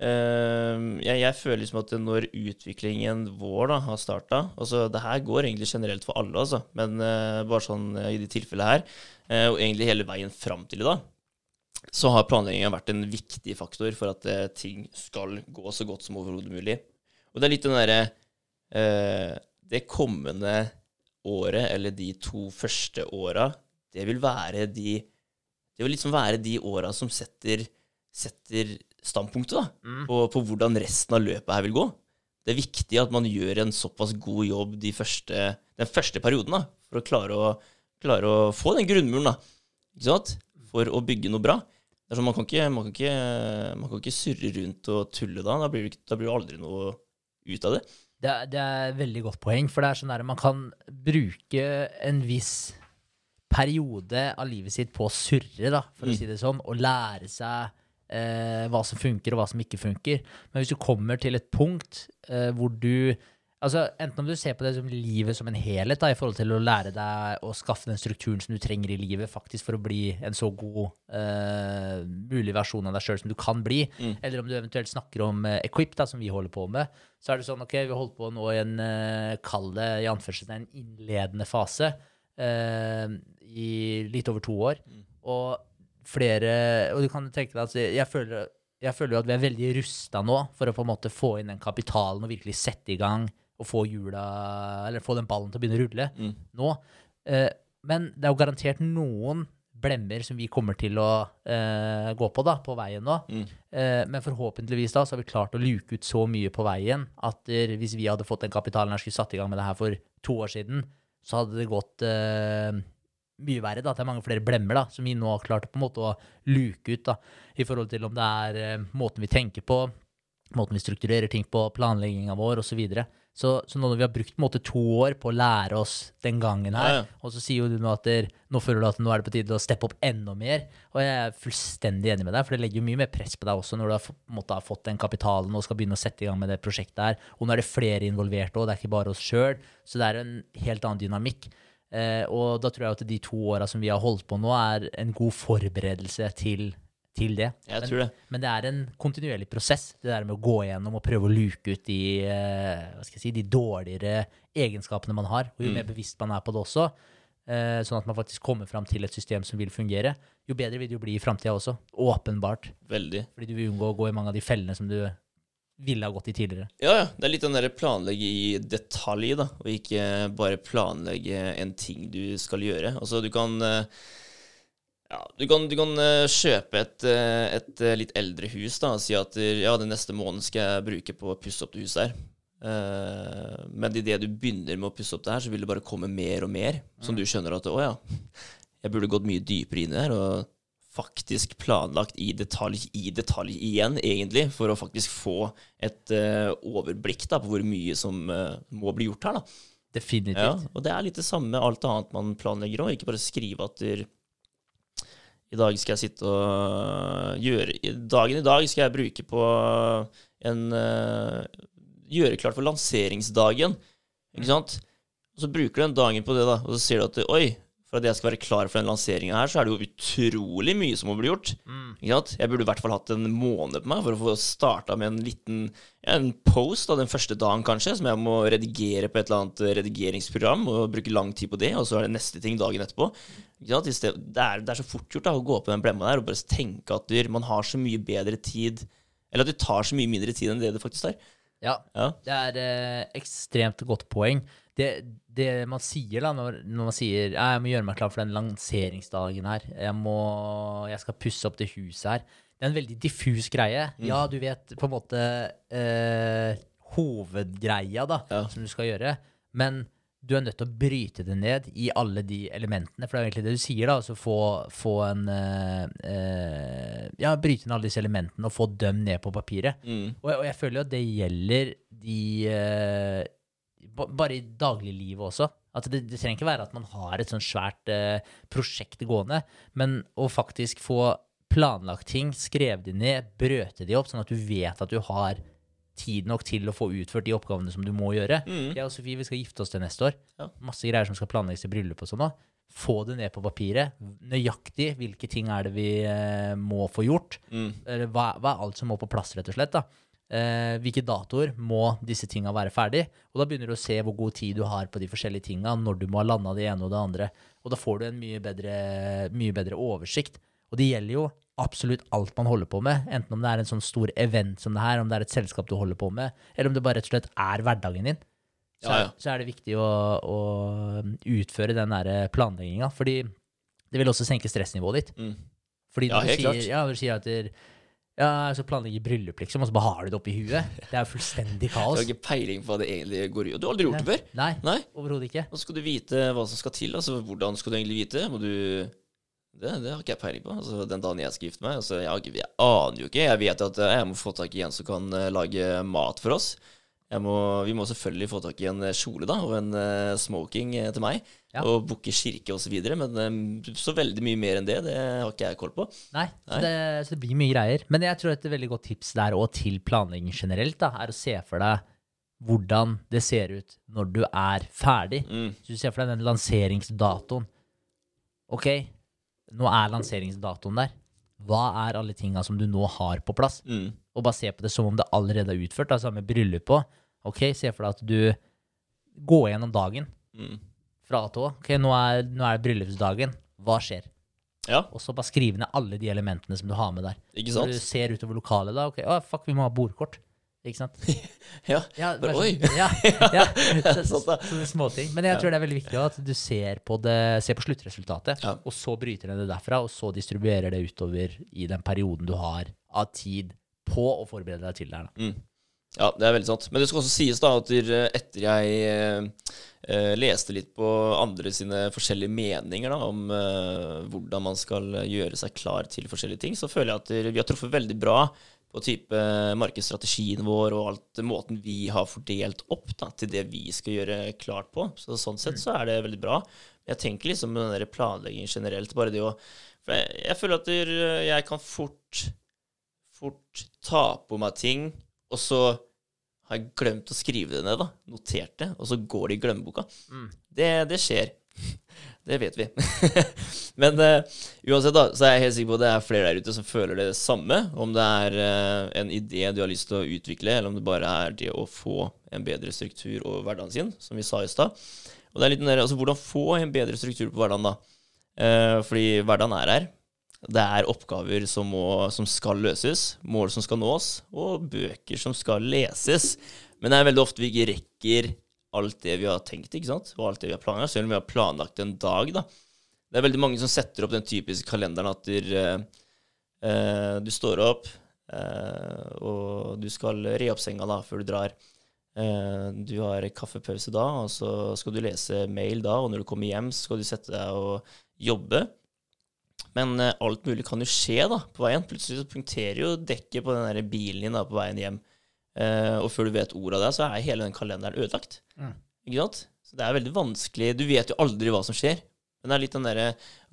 eh, jeg, jeg føler liksom at når utviklingen vår da har starta altså Det her går egentlig generelt for alle, altså, men uh, bare sånn uh, i de tilfellene her, eh, og egentlig hele veien fram til i dag, så har planleggingen vært en viktig faktor for at ting skal gå så godt som overhodet mulig. Og det er litt den derre Det kommende året, eller de to første åra, det vil være de Det vil liksom være de åra som setter, setter standpunktet da, Mm. på, på hvordan resten av løpet her vil gå. Det er viktig at man gjør en såpass god jobb de første, den første perioden da, for å klare å, klare å få den grunnmuren, da, ikke sant? for å bygge noe bra. Sånn, man, kan ikke, man, kan ikke, man kan ikke surre rundt og tulle da. Da blir det, aldri noe ut av det. Det, er- det er et veldig godt poeng, for det er sånn der man kan bruke en viss periode av livet sitt på å surre, da, for å Mm. si det sånn, og lære seg eh, hva som funker og hva som ikke funker. Men hvis du kommer til et punkt eh, hvor du Altså, Enten om du ser på det som livet som en helhet, da, i forhold til å lære deg å skaffe den strukturen som du trenger i livet faktisk for å bli en så god eh, mulig versjon av deg sjøl som du kan bli, Mm. eller om du eventuelt snakker om eh, Equip, da, som vi holder på med, så er det sånn ok, vi holder på nå i en kalde, kall det i anførselstegn innledende fase eh, i litt over to år. Og flere Og du kan tenke deg at jeg føler jeg føler at vi er veldig rusta nå for å på en måte få inn den kapitalen og virkelig sette i gang og få hjula Eller få den ballen til å begynne å rulle Mm. nå. Eh, men det er jo garantert noen blemmer som vi kommer til å eh, gå på da, på veien nå. Mm. Eh, men forhåpentligvis da så har vi klart å luke ut så mye på veien at hvis vi hadde fått den kapitalen og skulle satt i gang med det her for to år siden, så hadde det gått eh, mye verre. da, at Det er mange flere blemmer da, som vi nå har klart på en måte å luke ut. da, I forhold til om det er uh, måten vi tenker på, måten vi strukturerer ting på, planlegginga vår osv. Så, videre. så Så nå når vi har brukt på en måte to år på å lære oss den gangen her, Ja, ja. og så sier jo du nå at der, nå føler du at nå er det på tide å steppe opp enda mer. Og jeg er fullstendig enig med deg, for det legger jo mye mer press på deg også når du har, fått- på en måte, har fått den kapitalen og skal begynne å sette i gang med det prosjektet her. Og nå er det flere involverte òg, det er ikke bare oss sjøl. Så det er en helt annen dynamikk. Eh, og da tror jeg at de to åra som vi har holdt på nå, er en god forberedelse til, til det. Jeg Men- tror det. men det er en kontinuerlig prosess, det der med å gå gjennom og prøve å luke ut de, eh, si, de dårligere egenskapene man har. Og jo Mm. mer bevisst man er på det også, eh, sånn at man faktisk kommer fram til et system som vil fungere, jo bedre vil det jo bli i framtida også. Åpenbart. Veldig. Fordi du vil unngå å gå i mange av de fellene som du ville ha gått i tidligere. Ja, ja. Det er litt den derre planlegge i detalj, da, og ikke bare planlegge en ting du skal gjøre. Altså, du kan eh, ja, du kan, du kan eh, kjøpe et, eh, et litt eldre hus da, og si at ja, den neste måneden skal jeg bruke på å pusse opp det huset her. Uh, men idet du begynner med å pusse opp det her, så vil det bare komme mer og mer. Som du skjønner at å ja, jeg burde gått mye dypere inn i det her. og faktisk planlagt i detalj i detalj igjen, egentlig, for å faktisk få et uh, overblikk da, på hvor mye som uh, må bli gjort her. da. Definitivt. Ja, og det er litt det samme med alt annet man planlegger òg. Ikke bare skrive at der, i dag skal jeg sitte og gjøre Dagen i dag skal jeg bruke på en uh, Gjøre klart for lanseringsdagen. Ikke sant? Og så bruker du den dagen på det, da, og så ser du at oi, for at jeg skal være klar for den lanseringa her, så er det jo utrolig mye som må bli gjort. Mm. Jeg burde i hvert fall hatt en måned på meg for å få starta med en liten en post av den første dagen, kanskje, som jeg må redigere på et eller annet redigeringsprogram, og bruke lang tid på det, og så er det neste ting dagen etterpå. Det, er, det er så fort gjort da, å gå på den blemma der og bare tenke at du, man har så mye bedre tid Eller at det tar så mye mindre tid enn det det faktisk tar. Ja, Ja. det er eh, ekstremt godt poeng. Det, det man sier da, når, når man sier «Ja, jeg må gjøre meg klar for den lanseringsdagen her, jeg, må, jeg skal pusse opp det huset her, det er en veldig diffus greie. Ja, du vet på en måte eh, hovedgreia da, Ja. som du skal gjøre, men du er nødt til å bryte det ned i alle de elementene, for det er egentlig det du sier, da, altså få, få en eh, eh, Ja, bryte ned alle disse elementene og få dem ned på papiret. Mm. Og, og jeg føler jo at det gjelder de eh, Bare i dagliglivet også. At det, det trenger ikke være at man har et sånn svært eh, prosjekt gående, men å faktisk få planlagt ting, skrevet de ned, brøte de opp, sånn at du vet at du har tid nok til å få utført de oppgavene som du må gjøre. Mm. Jeg og Sofie vi skal gifte oss til neste år. Ja. Masse greier som skal planlegges til bryllup og sånn òg. Få det ned på papiret. Nøyaktig hvilke ting er det vi eh, må få gjort. Mm. Eller hva, hva er alt som må på plass, rett og slett. da. Eh, hvilke datoer må disse tinga være ferdig? Og da begynner du å se hvor god tid du har på de forskjellige tinga, når du må ha landa det ene og det andre. Og da får du en mye bedre, mye bedre oversikt. Og det gjelder jo absolutt alt man holder på med, enten om det er en sånn stor event som det her, om det er et selskap du holder på med, eller om det bare rett og slett er hverdagen din. Så, Ja, ja. så er det viktig å, å utføre den der planlegginga, fordi det vil også senke stressnivået ditt. Mm. Fordi Ja, helt sier, klart. ja, du sier at Ja, så planlegger bryllup, liksom, og så bare har du det oppi huet. Det er jo fullstendig kaos. Du har ikke peiling på hva det egentlig går i. Og du har aldri gjort det før. Nei, Nei. overhodet ikke. Og så skal du vite hva som skal til. Altså, hvordan skal du egentlig vite? Må du det, det har ikke jeg peiling på. Altså, den dagen jeg skal gifte meg altså, jeg, jeg aner jo ikke. Jeg vet at eh, jeg må få tak i en som kan eh, lage mat for oss. Må, vi må selvfølgelig få tak i en eh, kjole da, og en eh, smoking eh, til meg. Ja. Og booke kirke osv. Men så veldig mye mer enn det, det har ikke jeg koll på. Nei, så det, så det blir mye greier. Men jeg tror et veldig godt tips der og til planlegging generelt da, er å se for deg hvordan det ser ut når du er ferdig. Mm. Så du ser for deg den lanseringsdatoen. Ok, nå er lanseringsdatoen der. Hva er alle tinga som du nå har på plass? Mm. Og bare se på det som om det allerede er utført. Altså med bryllup òg. Ok, se for deg at du går gjennom dagen Mm. fra A til Å. Ok, nå er, nå er det bryllupsdagen. Hva skjer? Ja, Og så bare skrive ned alle de elementene som du har med der. ikke sant? Når du ser utover lokalet, da ok, å, fuck, vi må ha bordkort. Ikke sant? <laughs> Ja. Ja, Bare, oi. sånn- Ja, <laughs> ja. <laughs> Så, Sant sånne småting. Men jeg tror det er veldig viktig at du ser på, det, ser på sluttresultatet, og så bryter den det derfra, og så distribuerer det utover i den perioden du har av tid på å forberede deg til det her. Mm. Ja, det er veldig sant. Men det skal også sies da at etter jeg eh, eh, leste litt på andre sine forskjellige meninger da, om eh, hvordan man skal gjøre seg klar til forskjellige ting, så føler jeg at vi har truffet veldig bra på type markedsstrategien vår og alt måten vi har fordelt opp da, til det vi skal gjøre klart på. Så sånn sett så er det veldig bra. Jeg tenker liksom med den der planleggingen generelt, bare det å jeg, jeg føler at jeg kan fort fort ta på meg ting, og så har jeg glemt å skrive det ned, da. Notert det, og så går det i glemmeboka. Mm. Det, det skjer. <laughs> Det vet vi. <laughs> Men uh, uansett, da, så er jeg helt sikker på at det er flere der ute som føler det samme. Om det er uh, en idé du har lyst til å utvikle, eller om det bare er det å få en bedre struktur over hverdagen sin, som vi sa i stad. Og det er litt den der, altså Hvordan få en bedre struktur på hverdagen, da? Uh, fordi hverdagen er her. Det er oppgaver som, må, som skal løses, mål som skal nås, og bøker som skal leses. Men det er veldig ofte vi ikke rekker alt det vi har tenkt, ikke sant? og alt det vi har planlagt, selv om vi har planlagt en dag. da. Det er veldig mange som setter opp den typiske kalenderen at der, eh, eh, du står opp, eh, og du skal re opp senga da, før du drar. Eh, du har kaffepause da, og så skal du lese mail da, og når du kommer hjem, skal du sette deg og jobbe. Men eh, alt mulig kan jo skje da, på veien. Plutselig så punkterer jo dekket på den der bilen din da, på veien hjem. Uh, og før du vet ordet av det, så er hele den kalenderen ødelagt. Mm. Ikke sant? Så det er veldig vanskelig. Du vet jo aldri hva som skjer. Men det er litt den derre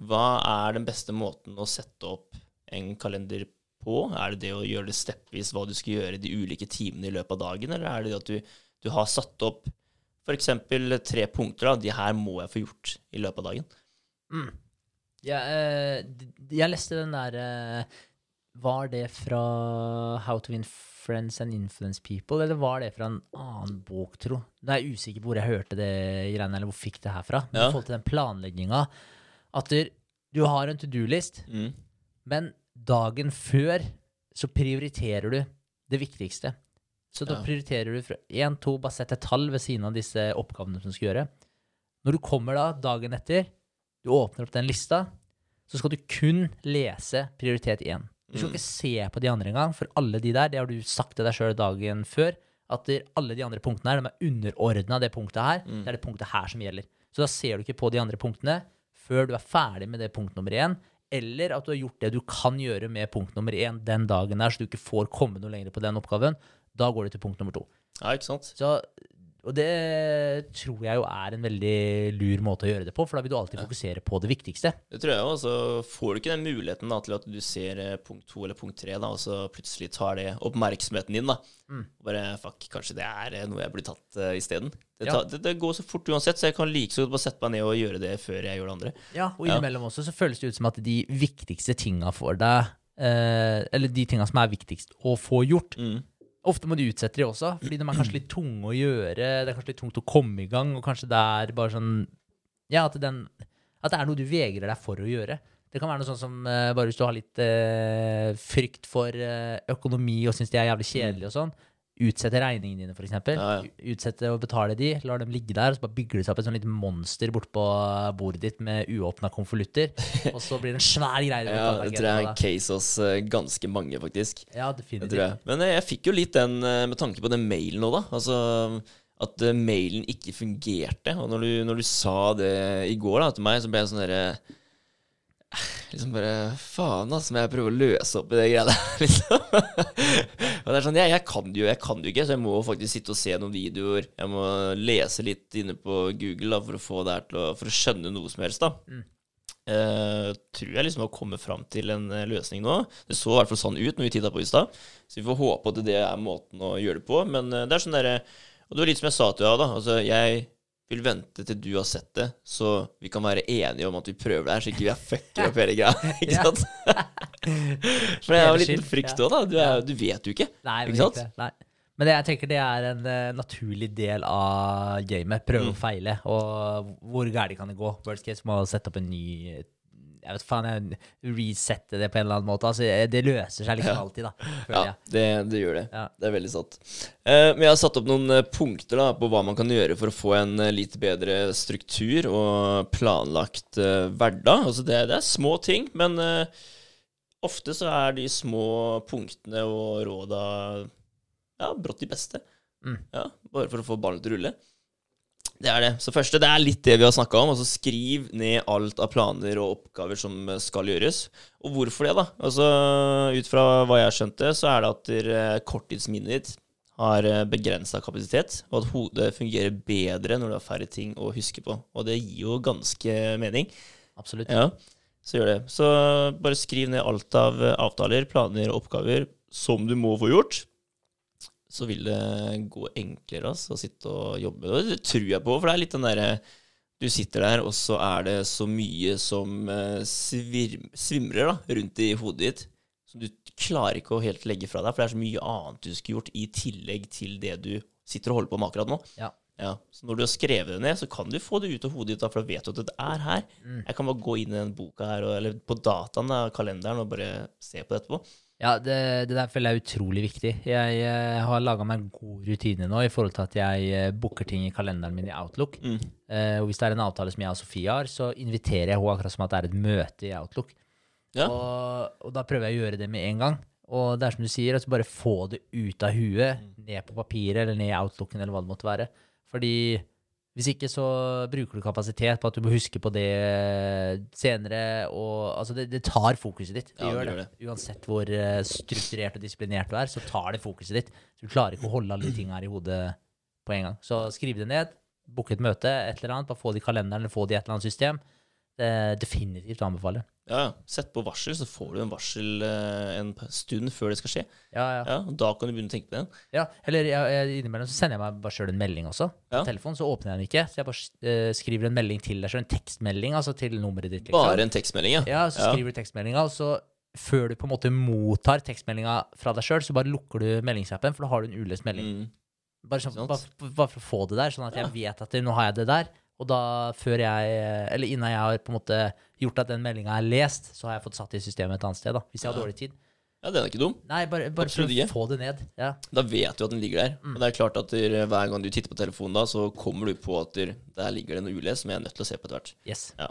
Hva er den beste måten å sette opp en kalender på? Er det det å gjøre det steppvis hva du skal gjøre de ulike timene i løpet av dagen, eller er det det at du, du har satt opp f.eks. tre punkter? da, De her må jeg få gjort i løpet av dagen. Mm. Ja, eh, jeg leste den der eh, Var det fra How to Win Friends and Influence People, eller var det fra en annen bok, tro? Nå er jeg usikker på hvor jeg hørte det greiene, eller hvor jeg fikk det her fra. Men Ja. i forhold til den planlegginga At du, du har en to do-list, Mm. men dagen før så prioriterer du det viktigste. Så da Ja. prioriterer du fra én, to, bare sett et tall ved siden av disse oppgavene som du skal gjøre. Når du kommer da dagen etter, du åpner opp den lista, så skal du kun lese prioritet 1. Du skal Mm. ikke se på de andre engang, for alle de der, det har du sagt til deg sjøl dagen før, at alle de andre punktene her, de er underordna det punktet her. Mm. Det er det punktet her som gjelder. Så da ser du ikke på de andre punktene før du er ferdig med det punkt nummer én, eller at du har gjort det du kan gjøre med punkt nummer én den dagen der, så du ikke får komme noe lenger på den oppgaven. Da går du til punkt nummer to. Ja, ikke sant? Så, og det tror jeg jo er en veldig lur måte å gjøre det på, for da vil du alltid fokusere på det viktigste. Det tror jeg òg. Så får du ikke den muligheten da, til at du ser eh, punkt to eller punkt tre, da, og så plutselig tar det oppmerksomheten din. da. Mm. Bare fuck, kanskje det er eh, noe jeg blir tatt uh, isteden. Det, Ja. det, det går så fort uansett, så jeg kan like så godt bare sette meg ned og gjøre det før jeg gjør det andre. Ja, og Ja. også så føles det ut som at de viktigste tinga for deg, uh, eller de tinga som er viktigst å få gjort, Mm. Ofte må du utsette de også, fordi de er kanskje litt tunge å gjøre. Det er kanskje litt tungt å komme i gang, og kanskje det er bare sånn Ja, at, den, at det er noe du vegrer deg for å gjøre. Det kan være noe sånn som uh, bare hvis du har litt uh, frykt for uh, økonomi og syns det er jævlig kjedelig og sånn. Utsette regningene dine, f.eks. Ja, ja. Utsette å betale de, lar dem ligge der, og så bare bygger det seg opp et sånn lite monster bortpå bordet ditt med uåpna konvolutter. og så blir det en svær greie. <laughs> Ja, det tror jeg er en case hos eh, ganske mange, faktisk. Ja, definitivt. jeg. Men eh, jeg fikk jo litt den eh, med tanke på den mailen òg, da. Altså at eh, mailen ikke fungerte. Og når du, når du sa det i går da, til meg, så ble jeg sånn derre Liksom bare Faen, altså, må jeg prøve å løse opp i det greia der, <laughs> liksom. og det er sånn, jeg, jeg kan det jo, jeg kan det jo ikke, så jeg må faktisk sitte og se noen videoer. Jeg må lese litt inne på Google da, for å få det her til å For å skjønne noe som helst, da. Eh, tror jeg liksom har kommet fram til en eh, løsning nå. Det så i hvert fall sånn ut når vi titta på i stad. Så vi får håpe at det er måten å gjøre det på. Men eh, det er sånn derre Og det var litt som jeg sa til deg, da. Altså, jeg vil vente til du har sett det, så vi kan være enige om at vi prøver det her, så ikke vi er fucker opp hele greia. <laughs> Ikke sant? <laughs> For det er jo en liten frykt òg, da. Du, er, du vet jo ikke. Nei, Ikke sant? ikke. Nei. men det, jeg tenker det er en uh, naturlig del av gamet. Prøve Mm. og feile. Og hvor gærent kan det gå? Worst case må sette opp en ny Jeg vet faen, jeg resette det på en eller annen måte. Altså, det løser seg liksom alltid, da. <laughs> Ja, det, det gjør det. Ja. Det er veldig sant. Eh, men jeg har satt opp noen eh, punkter da, på hva man kan gjøre for å få en eh, litt bedre struktur og planlagt eh, hverdag. Altså det, det er små ting, men eh, ofte så er de små punktene og råda ja, brått de beste. Mm. Ja, bare for å få ballen til å rulle. Det er det. Så første, det er litt det vi har snakka om. Altså skriv ned alt av planer og oppgaver som eh, skal gjøres. Og hvorfor det, da? Altså, Ut fra hva jeg skjønte, så er det at der, korttidsminnet ditt har begrensa kapasitet, og at hodet fungerer bedre når du har færre ting å huske på. Og det gir jo ganske mening. Absolutt. Ja, så gjør det. Så bare skriv ned alt av eh, avtaler, planer og oppgaver som du må få gjort. Så vil det gå enklere altså, å sitte og jobbe. Og det tror jeg på, for det er litt den derre Du sitter der, og så er det så mye som eh, svimrer da, rundt i hodet ditt. Som du klarer ikke å helt legge fra deg, for det er så mye annet du skulle gjort i tillegg til det du sitter og holder på med akkurat nå. Ja. Ja, så når du har skrevet det ned, så kan du få det ut av hodet ditt, da, for da vet du at det er her. Mm. Jeg kan bare gå inn i den boka her, eller på dataen, da, kalenderen, og bare se på det etterpå. Ja, det, det der føler jeg er utrolig viktig. Jeg, eh, har laga meg en god rutine nå i forhold til at jeg eh, booker ting i kalenderen min i Outlook. Mm. Eh, og hvis det er en avtale som jeg og Sofie har, så inviterer jeg henne akkurat som at det er et møte i Outlook. Ja. Og, og da prøver jeg å gjøre det med en gang. Og det er som du sier, altså bare få det ut av huet, ned på papiret eller ned i Outlooken eller hva det måtte være. Fordi hvis ikke så bruker du kapasitet på at du må huske på det senere, og altså det, det tar fokuset ditt. Det Ja, gjør det. det. Uansett hvor eh, strukturert og disiplinert du er, så tar det fokuset ditt. Så du klarer ikke å holde alle de tinga her i hodet på en gang. Så skriv det ned, book et møte, et eller annet, bare få det i kalenderen eller få det i et eller annet system. Det definitivt anbefaler. anbefale. Ja, ja. Sett på varsel, så får du en varsel eh, en stund før det skal skje. Ja, ja. Ja, og Da kan du begynne å tenke på det. Ja, eller jeg, innimellom så sender jeg meg bare sjøl en melding også. På Ja. telefonen så åpner jeg den ikke, så jeg bare eh, skriver en melding til deg sjøl. En tekstmelding altså til nummeret ditt. liksom. Bare en tekstmelding, ja. Ja, så skriver du tekstmeldinga, og så før du på en måte mottar tekstmeldinga fra deg sjøl, så bare lukker du meldingsappen, for da har du en uløst melding. Mm. Bare, sånn, bare, bare for å få det der, sånn at jeg vet at det, nå har jeg det der. Og da, før jeg Eller innan jeg har på en måte gjort at den meldinga er lest, så har jeg fått satt i systemet et annet sted, da. Hvis jeg har dårlig tid. ja, den er ikke dum. Nei, bare, bare for å få det ned. Ja. Da vet du at den ligger der. Mm. Og det er klart at der, hver gang du titter på telefonen, da, så kommer du på at der, der ligger det noe ulest som jeg er nødt til å se på etter hvert. Yes. Ja,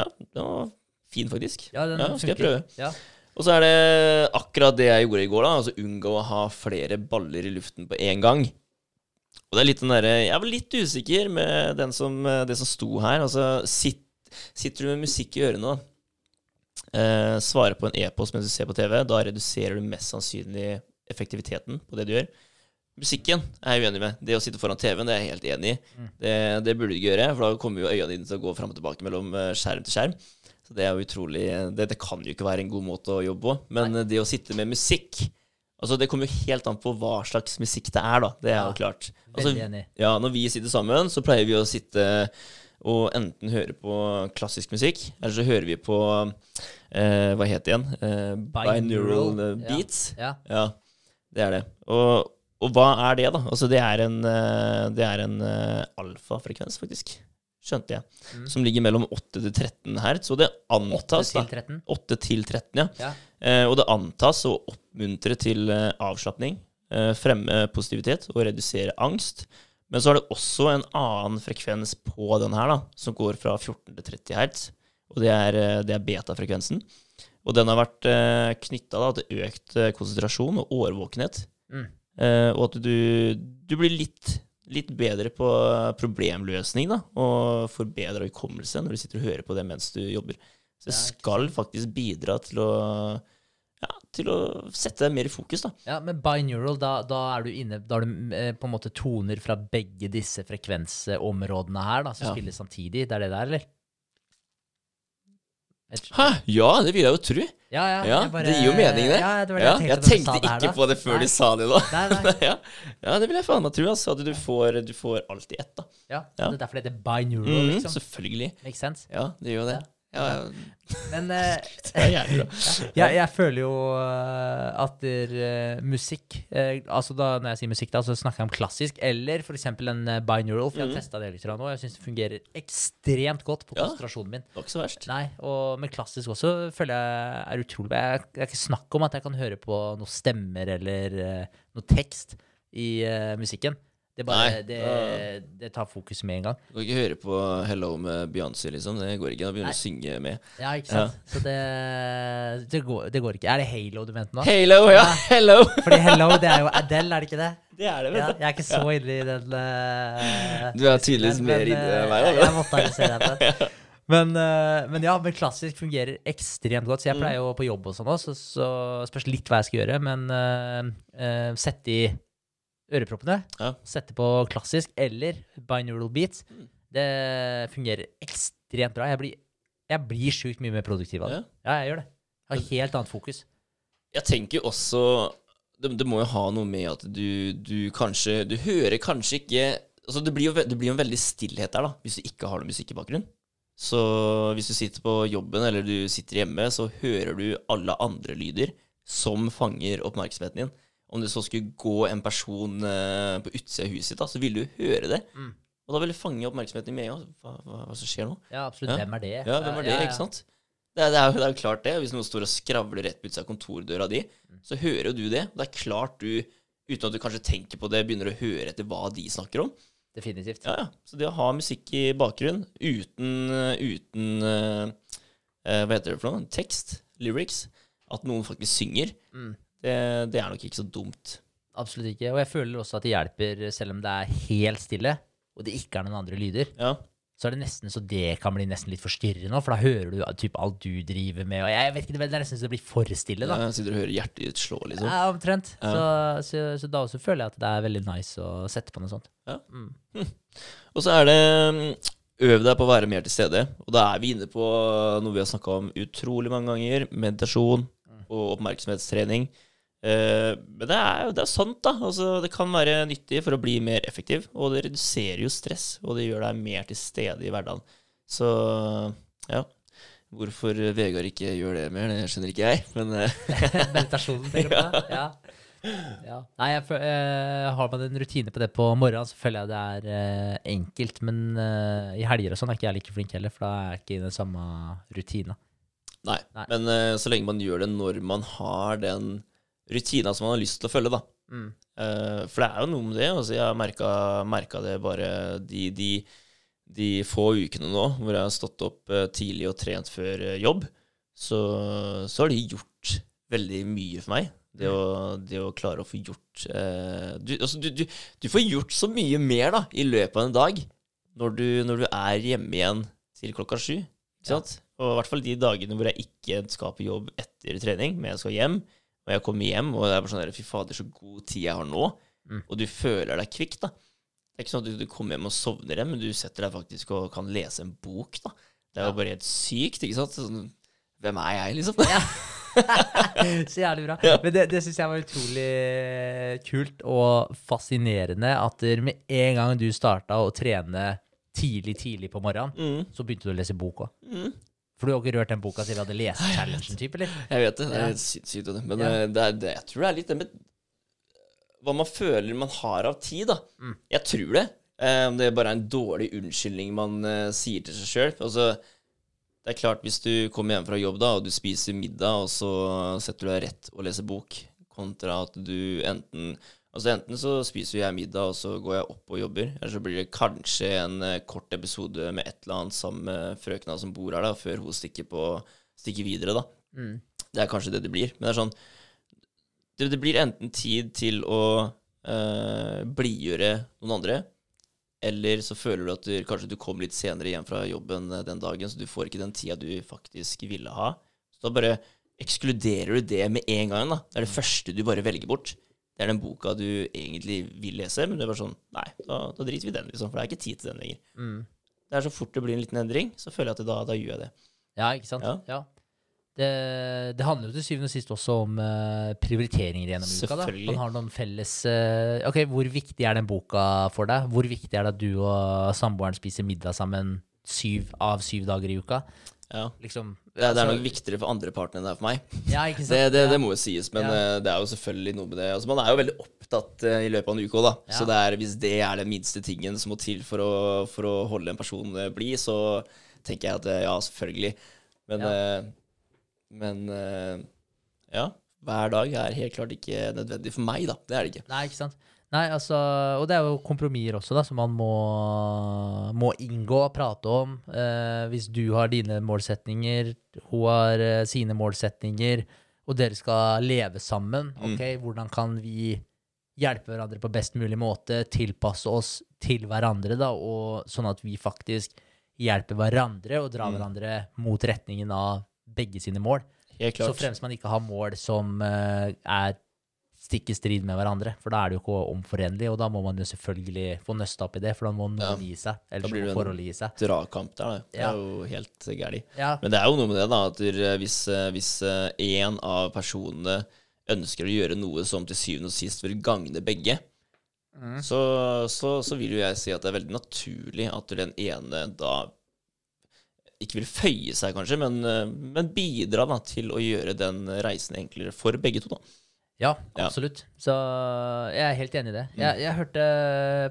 den var fin, faktisk. Ja, den Ja, skal jeg prøve. Ja. Og så er det akkurat det jeg gjorde i går, da. Altså unngå å ha flere baller i luften på én gang. Og det er litt den derre Jeg var litt usikker med den som, det som sto her. Altså, sitt, sitter du med musikk i ørene, da, eh, svarer på en e-post mens du ser på TV, da reduserer du mest sannsynlig effektiviteten på det du gjør. Musikken er jeg uenig med. Det å sitte foran TV-en det er jeg helt enig i. Mm. Det, det burde du ikke gjøre, for da kommer jo øynene dine til å gå fram og tilbake mellom eh, skjerm til skjerm. Så det er jo utrolig det, det kan jo ikke være en god måte å jobbe på. Men Nei. det å sitte med musikk Altså Det kommer jo helt an på hva slags musikk det er, da. Det er Ja, jo klart. Altså, ja, når vi sitter sammen, så pleier vi å sitte og enten høre på klassisk musikk, eller så hører vi på eh, Hva het det igjen? Eh, binaural eh, ja. beats. Ja. Ja, det er det. Og, og hva er det, da? Altså, det er en, eh, det er en eh, alfafrekvens, faktisk. Skjønte jeg. Mm. Som ligger mellom 8 til 13 hertz. Og det 8 antas, til da 13. 8 til 13, ja. Ja. Eh, og det antas å oppmuntre til eh, avslapning, eh, fremme positivitet og redusere angst. Men så er det også en annen frekvens på den her, da, som går fra 14 til 30 hertz. Og det er, eh, det er beta-frekvensen. Og den har vært eh, knytta til økt eh, konsentrasjon og årvåkenhet. Mm. Eh, og at du, du blir litt, litt bedre på problemløsning da, og forbedra hukommelse når du sitter og hører på det mens du jobber. Så det skal faktisk bidra til å, ja, til å sette deg mer i fokus. da. Ja, men binaural, da, da er du inne Da har du eh, på en måte toner fra begge disse frekvensområdene her, da, som Ja. spiller samtidig. Det er det der, eller? Hæ? Ja, det vil jeg jo tro. Ja, ja, Ja, bare- det gir jo mening, det. Ja, det det jeg jeg tenkte, tenkte du sa det ikke her, på det før Nei. du sa det nå. Nei, nei. <laughs> ja. ja, det vil jeg faen meg tro. Altså, at du får, du får alt i ett. da. Ja, Ja. Det er derfor det heter binaural, Mm, liksom. selvfølgelig. Makes sense. Ja, det gjør det. Ja, ja. Men eh, <laughs> <laughs> jeg, jeg føler jo eh, at der, uh, musikk eh, Altså da, Når jeg sier musikk, da, så snakker jeg om klassisk, eller f.eks. en uh, binaural. For jeg har Mhm. testa det litt nå, jeg syns det fungerer ekstremt godt på Ja. konsentrasjonen min. Det var ikke så verst. Nei, og med klassisk også føler jeg er utrolig bra. Jeg- Det er ikke snakk om at jeg kan høre på noen stemmer eller uh, noe tekst i uh, musikken. Det, bare, Nei, det, det tar fokus med en gang. Du kan ikke høre på 'Hello' med Beyoncé, liksom. Det går ikke. Da begynner du å synge med. Ja, ikke sant? Så det, det, går, det går ikke. Er det Halo du mente nå? Halo, ja! Hello! <laughs> Fordi Hello, det er jo Adele, er det ikke det? Det er det, Ja, vet du. jeg er ikke så inne i den uh, Du er tydeligvis men, mer inne enn eh, meg. Jeg måtte se det. <laughs> Men, eh, men ja, men klassisk fungerer ekstremt godt. Så jeg Mm. pleier jo på jobb og sånn også, så, så spørs litt hva jeg skal gjøre. Men uh, uh, sette i øreproppene, Ja. sette på klassisk eller binaural beats, Mm. det fungerer ekstremt bra. Jeg blir, jeg blir sjukt mye mer produktiv av det. Ja, jeg gjør det. Jeg har helt annet fokus. Jeg tenker også det, det må jo ha noe med at du, du kanskje Du hører kanskje ikke altså det, blir jo, det blir jo en veldig stillhet der, da, hvis du ikke har noe musikk i bakgrunnen. Så hvis du sitter på jobben eller du sitter hjemme, så hører du alle andre lyder som fanger oppmerksomheten din. Om det så skulle gå en person uh, på utsida av huset ditt, da, så vil du høre det. Mm. Og da vil det fange oppmerksomheten med en gang. Hva, hva, hva som skjer nå? Ja, absolutt. Ja. Hvem er det? Ja, hvem er det, ikke sant? Det er, det, er, det er jo klart det. Hvis noen står og skravler rett på utsida av kontordøra di, så hører jo du det. Det er klart du, uten at du kanskje tenker på det, begynner å høre etter hva de snakker om. Definitivt. Ja, ja. Så det å ha musikk i bakgrunnen uten, uten eh, eh, Hva heter det for noe? Tekst? Lyrics? At noen faktisk synger. Mm. Det, det er nok ikke så dumt. Absolutt ikke. Og jeg føler også at det hjelper, selv om det er helt stille, og det ikke er noen andre lyder. Ja. Så er det nesten så det kan bli nesten litt forstyrrende, for da hører du typ alt du driver med. Og jeg vet ikke, Det er nesten så det blir for stille, da. Ja, sitter og hører hjertet ditt slå, liksom. Ja, omtrent. Ja. Så, så, så da også føler jeg at det er veldig nice å sette på noe sånt. Ja. Mm. Og så er det mm, øv deg på å være mer til stede. Og da er vi inne på noe vi har snakka om utrolig mange ganger. Meditasjon og oppmerksomhetstrening. Eh, men det er jo det er sant, da. Altså, det kan være nyttig for å bli mer effektiv. Og det reduserer jo stress, og det gjør deg mer til stede i hverdagen. Så ja. Hvorfor Vegard ikke gjør det mer, det skjønner ikke jeg. Men eh, <laughs> Meditasjonen, tenker du på? Ja. ja. Nei, jeg, eh, har man en rutine på det på morgenen, så føler jeg det er enkelt. Men i helger og sånn er ikke jeg like flink heller, for da er jeg ikke i den samme rutina. Nei. Nei. Men så lenge man gjør det når man har den rutina som man har lyst til å følge, da. Mm. Uh, for det er jo noe med det. Altså, jeg har merka det bare de, de, de få ukene nå hvor jeg har stått opp eh, tidlig og trent før eh, jobb. Så, så har de gjort veldig mye for meg. Det å, det å klare å få gjort uh, du, altså, du, du, du får gjort så mye mer da i løpet av en dag når du, når du er hjemme igjen til klokka sju. Ikke Ja. Og i hvert fall de dagene hvor jeg ikke skal på jobb etter trening, men jeg skal hjem. Og jeg kommer hjem, og det er bare sånn Fy fader, så god tid jeg har nå. Mm. Og du føler deg kvikk, da. Det er ikke sånn at du, du kommer hjem og sovner igjen, men du setter deg faktisk og kan lese en bok, da. Det er jo Ja. bare helt sykt, ikke sant? Sånn, hvem er jeg, liksom? Ja. <laughs> så jævlig bra. Ja. Men det, det syns jeg var utrolig kult og fascinerende at med en gang du starta å trene tidlig, tidlig på morgenen, Mm, så begynte du å lese bok òg. mm. For du har ikke rørt den boka siden vi hadde lest Challengen-type, eller? Jeg vet det. Det er sykt sykt, det. Men Ja. eh, det er, det, jeg tror det er litt det med hva man føler man har av tid, da. Mm. Jeg tror det. Eh, Om det er bare en dårlig unnskyldning man eh, sier til seg sjøl. Altså, det er klart, hvis du kommer hjem fra jobb da, og du spiser middag, og så setter du deg rett og leser bok, kontra at du enten Altså Enten så spiser jeg middag, og så går jeg opp og jobber. Eller så blir det kanskje en eh, kort episode med et eller annet sammen med frøkna som bor her, da, før hun stikker, på, stikker videre, da. Mm. Det er kanskje det det blir. Men det er sånn Det, det blir enten tid til å eh, blidgjøre noen andre, eller så føler du at du, kanskje du kommer litt senere hjem fra jobben eh, den dagen, så du får ikke den tida du faktisk ville ha. Så da bare ekskluderer du det med en gang. da. Det er det første du bare velger bort. Det er den boka du egentlig vil lese, men du er bare sånn Nei, da, da driter vi i den, liksom, for det er ikke tid til den lenger. Mm. Det er så fort det blir en liten endring, så føler jeg at da, da gjør jeg det. Ja, ikke sant? Ja. Ja. Det, det handler jo til syvende og sist også om uh, prioriteringer gjennom uka. da. Man har noen felles uh, Ok, hvor viktig er den boka for deg? Hvor viktig er det at du og samboeren spiser middag sammen syv av syv dager i uka? Ja. Liksom Det er, det er altså- nok viktigere for andre parten enn det er for meg. Ja, ikke sant? Det, det, det må jo sies, men Ja. eh, det er jo selvfølgelig noe med det. Altså, man er jo veldig opptatt eh, i løpet av en uke òg, da. Ja. Så det er, hvis det er den minste tingen som må til for å, for å holde en person eh, blid, så tenker jeg at ja, selvfølgelig. Men, Ja. men ja. Hver dag er helt klart ikke nødvendig for meg, da. Det er det ikke. Nei, ikke sant. Nei, altså, og det er jo kompromisser også, da, som man må, må inngå og prate om. Eh, hvis du har dine målsetninger, hun har eh, sine målsetninger, og dere skal leve sammen, ok, hvordan kan vi hjelpe hverandre på best mulig måte, tilpasse oss til hverandre, da, og sånn at vi faktisk hjelper hverandre og drar hverandre mot retningen av begge sine mål. Så fremst man ikke har mål som eh, er stikk i strid med hverandre, for da er det jo ikke omforenlig, og da må man jo selvfølgelig få nøsta opp i det, for da må noen Ja. gi seg, Da ellers blir det en- gi seg. Dragkamp der. Det Ja. er jo helt gæli. Ja, Men det er jo noe med det, da, at hvis, eh, hvis eh, en av personene ønsker å gjøre noe som til syvende og sist vil gagne begge, Mm. så, så, så vil jo jeg si at det er veldig naturlig at den ene da ikke vil føye seg, kanskje, men, eh, men bidra da, til å gjøre den reisen enklere for begge to. da. Ja Ja. absolutt. Så jeg er helt enig i det. Jeg, jeg hørte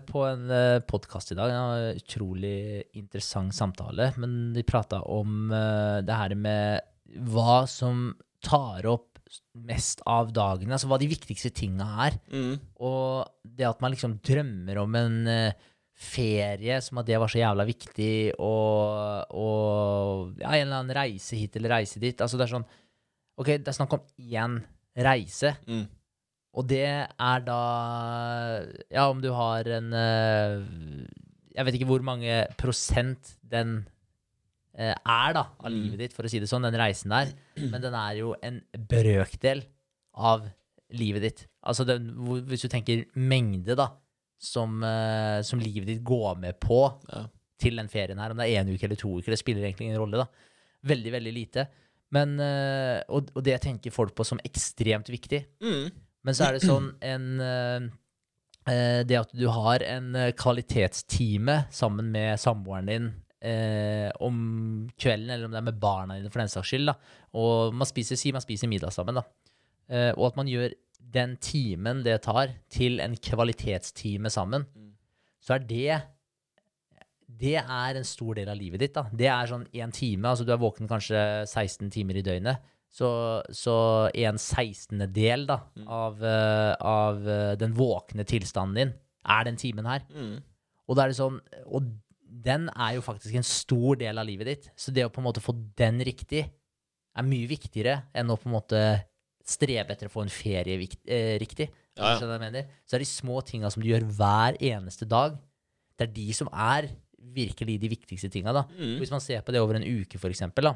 på en podkast i dag, en utrolig interessant samtale, men de prata om eh, det her med hva som tar opp mest av dagen, altså hva de viktigste tinga er. Mm. Og det at man liksom drømmer om en eh, ferie, som at det var så jævla viktig, og, og ja, en eller annen reise hit eller reise dit. Altså det er sånn Ok, det er snakk om én reise, Mm. og det er da Ja, om du har en eh, Jeg vet ikke hvor mange prosent den eh, er, da, av Mm. livet ditt, for å si det sånn, den reisen der. Men den er jo en brøkdel av livet ditt. Altså den, hvis du tenker mengde, da, som, eh, som livet ditt går med på Ja. til den ferien her, om det er én uke eller to uker, det spiller egentlig ingen rolle, da. Veldig, veldig lite. Men, eh, og, og det tenker folk på som ekstremt viktig. Mm. Men så er det sånn en eh, eh, Det at du har en kvalitetstime sammen med samboeren din eh, om kvelden, eller om det er med barna dine for den saks skyld, da. og man spiser, si man spiser middag sammen, da. Eh, og at man gjør den timen det tar, til en kvalitetstime sammen, så er det det er en stor del av livet ditt. da. Det er sånn én time. altså Du er våken kanskje 16 timer i døgnet. Så, så en sekstendedel da, av, eh, av eh, den våkne tilstanden din er den timen her. Mm. Og, da er det sånn, og den er jo faktisk en stor del av livet ditt. Så det å på en måte få den riktig er mye viktigere enn å på en måte strebe etter å få en ferie eh, riktig. Ja, ja. Så er de små tinga som du gjør hver eneste dag, det er de som er virkelig de viktigste tinga. Mm. Hvis man ser på det over en uke, eksempel.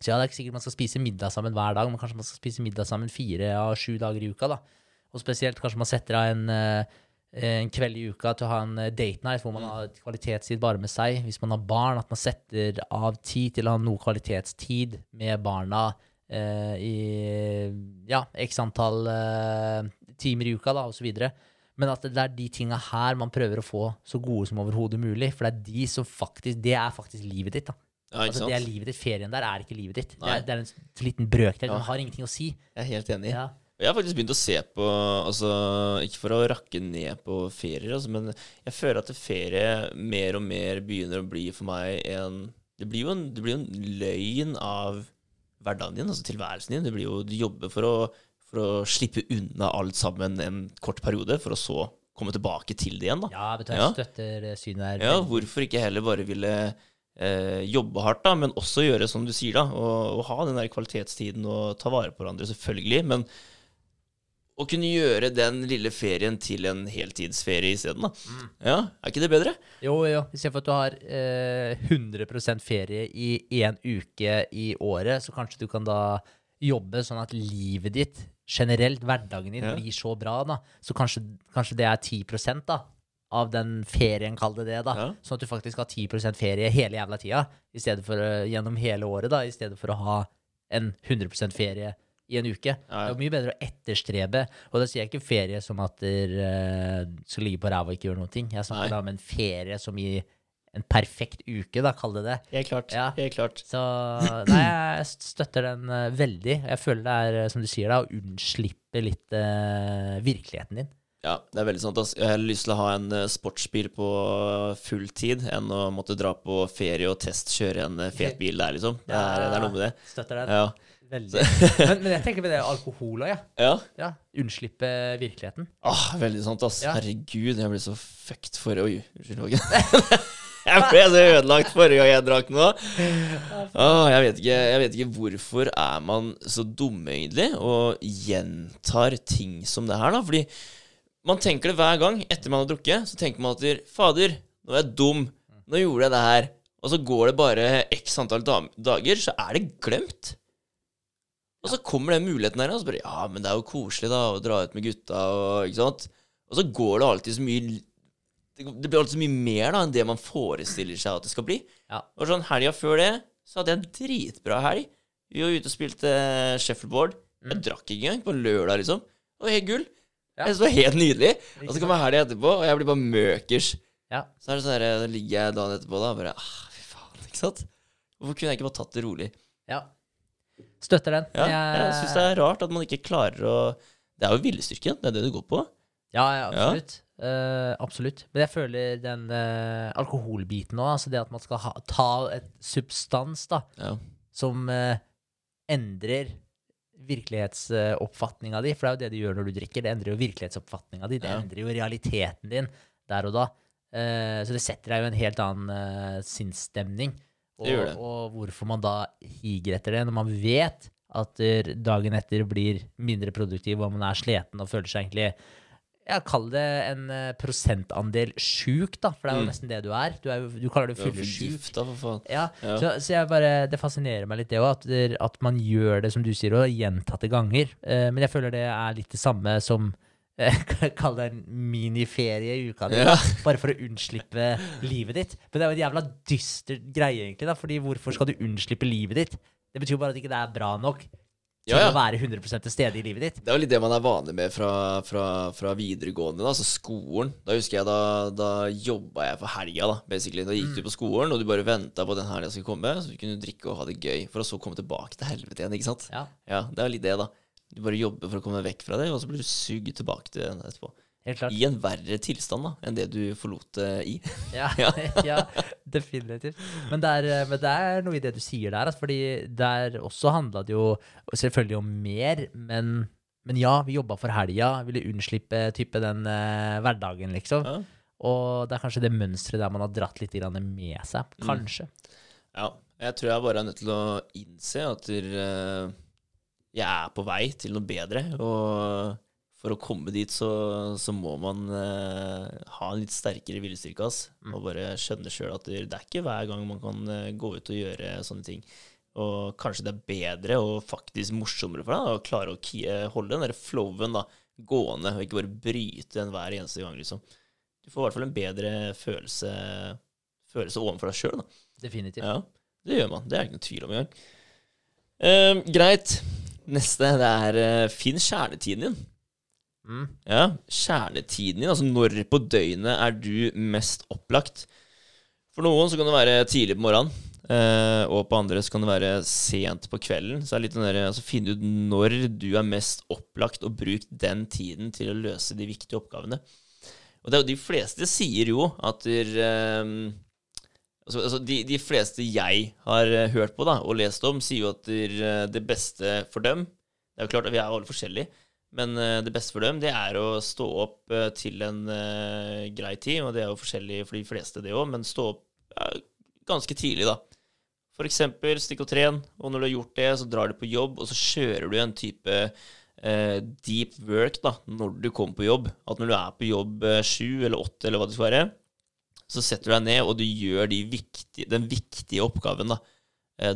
Så ja, det er ikke sikkert man skal spise middag sammen hver dag, men kanskje man skal spise middag sammen fire av sju dager i uka. da. Og spesielt kanskje man setter av en, eh, en kveld i uka til å ha en eh, date night hvor man har et kvalitetstid bare med seg. Hvis man har barn, at man setter av tid til å ha noe kvalitetstid med barna eh, i ja, x antall eh, timer i uka, da, og så. Men at det er de tinga her man prøver å få så gode som overhodet mulig. For det er de som faktisk Det er faktisk livet ditt. da. Ja, Altså, det er livet ditt. Ferien der er ikke livet ditt. Det er, det er en liten brøkdel. Ja. Den har ingenting å si. Jeg er helt enig. Ja. Jeg har faktisk begynt å se på altså, Ikke for å rakke ned på ferier, altså, men jeg føler at ferie mer og mer begynner å bli for meg en Det blir jo en, det blir en løgn av hverdagen din, altså tilværelsen din. Det blir jo, du jobber for å for å slippe unna alt sammen en kort periode, for å så komme tilbake til det igjen. da. Ja, vet du, jeg Ja. støtter synet her. Ja, hvorfor ikke heller bare ville eh, jobbe hardt, da, men også gjøre som du sier, da, og, og ha den der kvalitetstiden og ta vare på hverandre, selvfølgelig. Men å kunne gjøre den lille ferien til en heltidsferie isteden, da. Ja, er ikke det bedre? Jo, jo. Istedenfor at du har eh, 100 ferie i én uke i året, så kanskje du kan da jobbe sånn at livet ditt, generelt hverdagen din, Ja. blir så bra, da. Så kanskje, kanskje det er 10 da, av den ferien, kall det det, da. Ja. Sånn at du faktisk har 10% ferie hele jævla tida, i stedet for eh, gjennom hele året, da, i stedet for å ha en 100% ferie i en uke. Ja. Det er mye bedre å etterstrebe, og da sier jeg ikke ferie som at dere skal ligge på ræva og ikke gjøre ting. Jeg snakker da om en ferie som i en perfekt uke, da, kall det det. Helt klart. Ja. Helt klart. Så nei, jeg støtter den uh, veldig. Jeg føler det er, eh, som du sier, da, å unnslippe litt uh, virkeligheten din. Ja, det er veldig sant. ass. Jeg har lyst til å ha en uh, sportsbil på full tid enn å måtte dra på ferie og testkjøre en fet bil der, liksom. Det er, det er noe med det. Støtter den. Ja. Veldig. <laughs> Men, men jeg tenker på det alkohol òg, ja. ja. ja. Unnslippe virkeligheten. Åh, veldig sant, ass. Ja. Herregud, jeg blir så fucked for Oi, unnskyld, Hågen. <laughs> jeg ble så ødelagt forrige gang jeg drakk nå. Åh, jeg, vet ikke, jeg vet ikke hvorfor er man så dumme, egentlig, og gjentar ting som det her, da. Fordi man tenker det hver gang etter man har drukket. Så tenker man at fader, nå er jeg dum. Nå gjorde jeg det her. Og så går det bare x antall dager, så er det glemt. Og så kommer den muligheten der, og så bare Ja, men det er jo koselig, da, å dra ut med gutta, og ikke sant. Og så går det alltid så mye Det blir alt så mye mer da enn det man forestiller seg at det skal bli. Ja. Og sånn helga før det, så hadde jeg en dritbra helg. Vi var ute og spilte shuffleboard. Jeg drakk ikke engang på lørdag, liksom. Og helt gull. Mm. Ja. Jeg det var helt nydelig. Og så kommer helga etterpå, og jeg blir bare møkers. Ja. Så er det sånn her, da ligger jeg dagen etterpå da og bare ah, Fy faen, ikke sant? Hvorfor kunne jeg ikke bare tatt det rolig? ja. Støtter den. Ja, jeg syns det er rart at man ikke klarer å Det er jo viljestyrken, det er det du går på. Ja, ja, absolutt. Eh, absolutt. Men jeg føler den uh, alkoholbiten òg, altså det at man skal ha, ta et substans da, Ja. som uh, endrer virkelighetsoppfatninga di, for det er jo det du gjør når du drikker. Det endrer jo virkelighetsoppfatninga di, det Ja. endrer jo realiteten din der og da. Så det setter deg jo en helt annen sinnsstemning. Og, og hvorfor man da higer etter det, når man vet at dagen etter blir mindre produktiv, og man er sliten og føler seg egentlig jeg kaller det en eh, prosentandel sjuk, da, for det er jo Mm. nesten det du er. Du, er du kaller det fyllesyk. Ja, Ja. Så, så jeg bare, det fascinerer meg litt det òg, at, at man gjør det som du sier, også, gjentatte ganger. Eh, men jeg føler det er litt det samme som eh, <laughs> Kall det en miniferie i uka di, Ja. bare for å unnslippe livet ditt. Men det er jo en jævla dyster greie, egentlig, da, fordi hvorfor skal du unnslippe livet ditt? Det betyr jo bare at ikke det er bra nok til Ja, ja. å være 100 til stede i livet ditt. Det er jo litt det man er vanlig med fra, fra, fra videregående, da, altså skolen. Da husker jeg da, da jobba jeg for helga, da, basically. Da gikk du på skolen, og du bare venta på den helga skulle komme, så du kunne drikke og ha det gøy, for å så komme tilbake til helvete igjen, ikke sant? Ja, Ja, det er jo litt det, da. Du bare jobber for å komme vekk fra det, og så blir du sugd tilbake til den etterpå. I en verre tilstand da, enn det du forlot det i. <laughs> Ja, <laughs> Ja. definitivt. Men det, er, men det er noe i det du sier der, altså, fordi der også handla det jo selvfølgelig om mer, men, men ja, vi jobba for helga, ville unnslippe type den uh, hverdagen, liksom. Ja. Og det er kanskje det mønsteret der man har dratt litt grann med seg. Mm. Kanskje. Ja, jeg tror jeg bare er nødt til å innse at eh, jeg er på vei til noe bedre. Og for å komme dit, så, så må man eh, ha en litt sterkere viljestyrke. Mm. Og bare skjønne sjøl at det, er ikke hver gang man kan eh, gå ut og gjøre sånne ting. Og kanskje det er bedre og faktisk morsommere for deg å klare å eh, holde den der flowen da, gående, og ikke bare bryte den hver eneste gang. liksom. Du får i hvert fall en bedre følelse, følelse overfor deg sjøl. Definitivt. Ja, det gjør man. Det er ikke noe tvil om engang. Eh, greit. Neste det er uh, finn kjernetiden din. Mm. Ja, Kjernetiden din, altså når på døgnet er du mest opplagt? For noen så kan det være tidlig på morgenen, eh, og på andre så kan det være sent på kvelden. Så er det litt den der, altså Finne ut når du er mest opplagt, og bruk den tiden til å løse de viktige oppgavene. Og det er jo de fleste sier jo at der, eh, altså, altså de, de fleste jeg har eh, hørt på da, og lest om, sier jo at der, eh, det beste for dem Det er jo klart at vi er alle forskjellige, men eh, det beste for dem, det er å stå opp eh, til en eh, grei tid, og det er jo forskjellig for de fleste, det òg, men stå opp ganske tidlig, da. For eksempel stikk og tren, og når du har gjort det, så drar du på jobb, og så kjører du en type eh, deep work da, når du kommer på jobb. At når du er på jobb sju eller åtte, eller hva det skal være, så setter du deg ned, og du gjør de viktige, den viktige oppgaven da,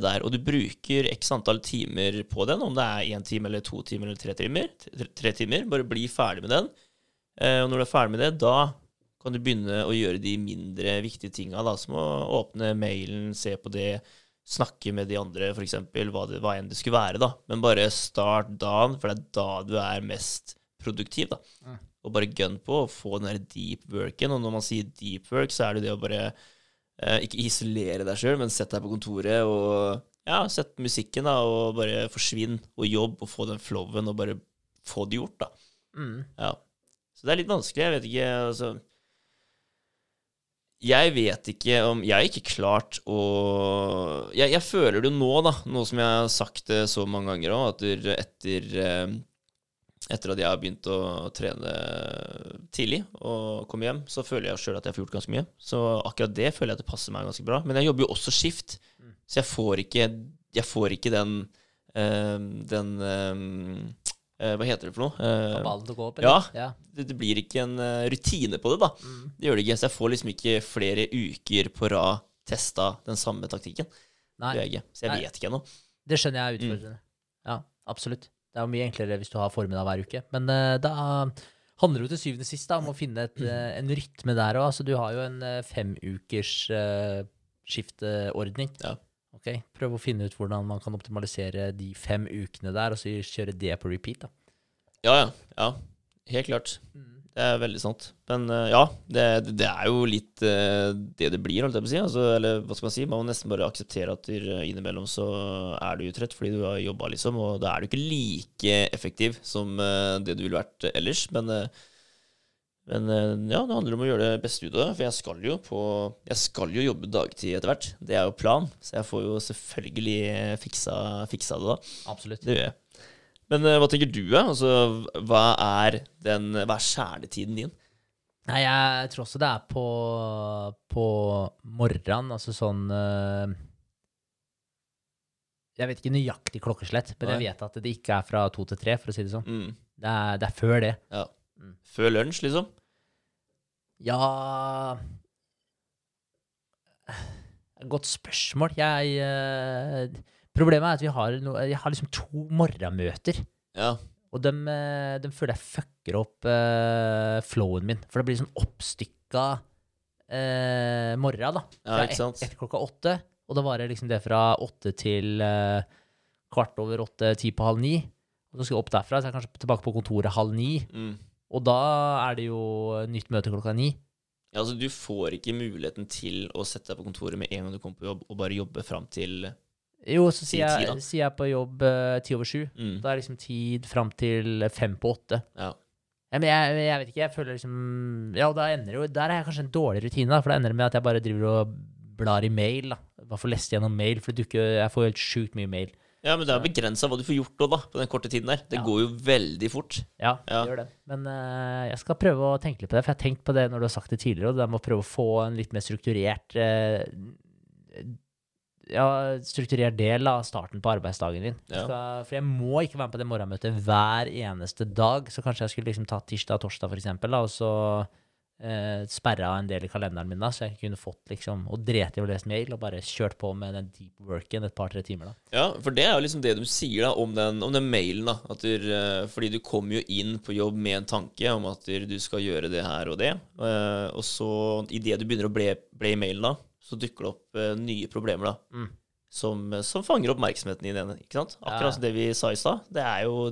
der. Og du bruker x antall timer på den, om det er én time eller to timer eller tre timer. Tre, timer. Bare bli ferdig med den. Eh, og når du er ferdig med det, da kan du begynne å gjøre de mindre viktige tinga, som å åpne mailen, se på det, snakke med de andre, f.eks., hva, det- hva enn det skulle være, da. Men bare start dagen, for det er da du er mest produktiv, da. Og bare gun på å få den der deep worken. Og når man sier deep work, så er det det å bare eh, ikke isolere deg sjøl, men sett deg på kontoret og ja, sett musikken, da, og bare forsvinn og jobb og få den flowen og bare få det gjort, da. Mm. Ja. Så det er litt vanskelig. Jeg vet ikke altså Jeg vet ikke om Jeg har ikke klart å jeg, jeg føler det jo nå, da, nå som jeg har sagt det så mange ganger òg, at etter eh, etter at jeg har begynt å trene tidlig og komme hjem, så føler jeg sjøl at jeg får gjort ganske mye. Så akkurat det føler jeg at det passer meg ganske bra. Men jeg jobber jo også skift, så jeg får ikke, jeg får ikke den øh, Den øh, Hva heter det for noe? Eh, Ballen til å gå opp, ja. ja. det, det blir ikke en eh, rutine på det, da. Mm. Det gjør det ikke. Så jeg får liksom ikke flere uker på rad testa den samme taktikken. Nei, Det gjør jeg ikke. Så jeg Nei. vet ikke ennå. det skjønner jeg er Mm. Ja, absolutt. Det er jo mye enklere hvis du har formiddag hver uke. Men uh, da handler det jo til syvende og sist da, om å finne et, eh, en rytme der òg. Altså, du har jo en uh, femukers uh, skifteordning. Ja. Ok, Prøv å finne ut hvordan man kan optimalisere de fem ukene der, og så kjøre det på repeat. da. Ja, ja. ja. Helt klart. Det er veldig sant. Men eh, ja, det, det er jo litt eh, det det blir, holdt jeg på å si. Altså, eller hva skal man si? Man må nesten bare akseptere at du, eh, innimellom så er du trøtt fordi du har jobba, liksom. Og da er du ikke like effektiv som det du ville vært ellers. Men, men ja, det handler om å gjøre det beste ut av det. For jeg skal jo på Jeg skal jo jobbe dagtid etter hvert. Det er jo plan. Så jeg får jo selvfølgelig fiksa, fiksa det da. Absolutt. Det gjør jeg. Men eh, hva tenker du? Altså, hva er, den, hva er kjernetiden din? Nei, jeg tror også det er på, på morgenen, altså sånn eh, Jeg vet ikke nøyaktig klokkeslett, men jeg vet at det ikke er fra to til tre, for å si det sånn. Mm. Det er, det er før det. Ja. Mm. Før lunsj, liksom? Ja Godt spørsmål. Jeg eh, Problemet er at vi har, no, jeg har liksom to morgenmøter. Ja. Og dem, eh, dem føler jeg fucker opp uh, flowen min. For det blir sånn oppstykka uh, morgen, da. Ja, ikke sant? ett klokka åtte. Og da varer liksom det fra åtte til uh, kvart over åtte, ti på halv ni. Og så skal jeg opp derfra, så er jeg kanskje tilbake på kontoret halv ni. Mm. Og da er det jo nytt møte klokka ni. ja. Altså, du får ikke muligheten til å sette deg på kontoret med en gang du kommer på jobb, og bare jobbe fram til Jo, så sier ti, jeg, sier jeg på jobb eh, ti over sju. mm. Da er liksom tid fram til fem på åtte. Ja. Ja, men jeg, jeg vet ikke, jeg føler liksom Ja, da ender jo Der er jeg kanskje en dårlig rutine, da, for da ender det med at jeg bare driver og blar i mail. da. Bare får lest gjennom mail, for dukker, jeg får jo helt sjukt mye mail. ja, men det er begrensa hva du får gjort da, på den korte tiden der. Det Ja. går jo veldig fort. Ja, Ja. det gjør det. Men uh, jeg skal prøve å tenke litt på det, for jeg har tenkt på det når du har sagt det tidligere, og det med å prøve å få en litt mer strukturert eh, ja, strukturert del av starten på arbeidsdagen din. Ja. Skal, for jeg må ikke være med på det morgenmøtet hver eneste dag, så kanskje jeg skulle liksom ta tirsdag og torsdag, for eksempel, da, og så eh, sperra en del i kalenderen min, da, så jeg kunne fått liksom Og drete i å lese mail, og bare kjørt på med den deep worken et par-tre timer, da. Ja, for det er jo liksom det du sier da om den, om den mailen. da at du, eh, Fordi du kommer jo inn på jobb med en tanke om at du skal gjøre det her og det. eh, Og så idet du begynner å ble, ble i mailen, da, så dukker det opp uh, nye problemer da Mm. som, som fanger oppmerksomheten din igjen. Ikke sant? Ja. Akkurat som det vi sa i stad. Det,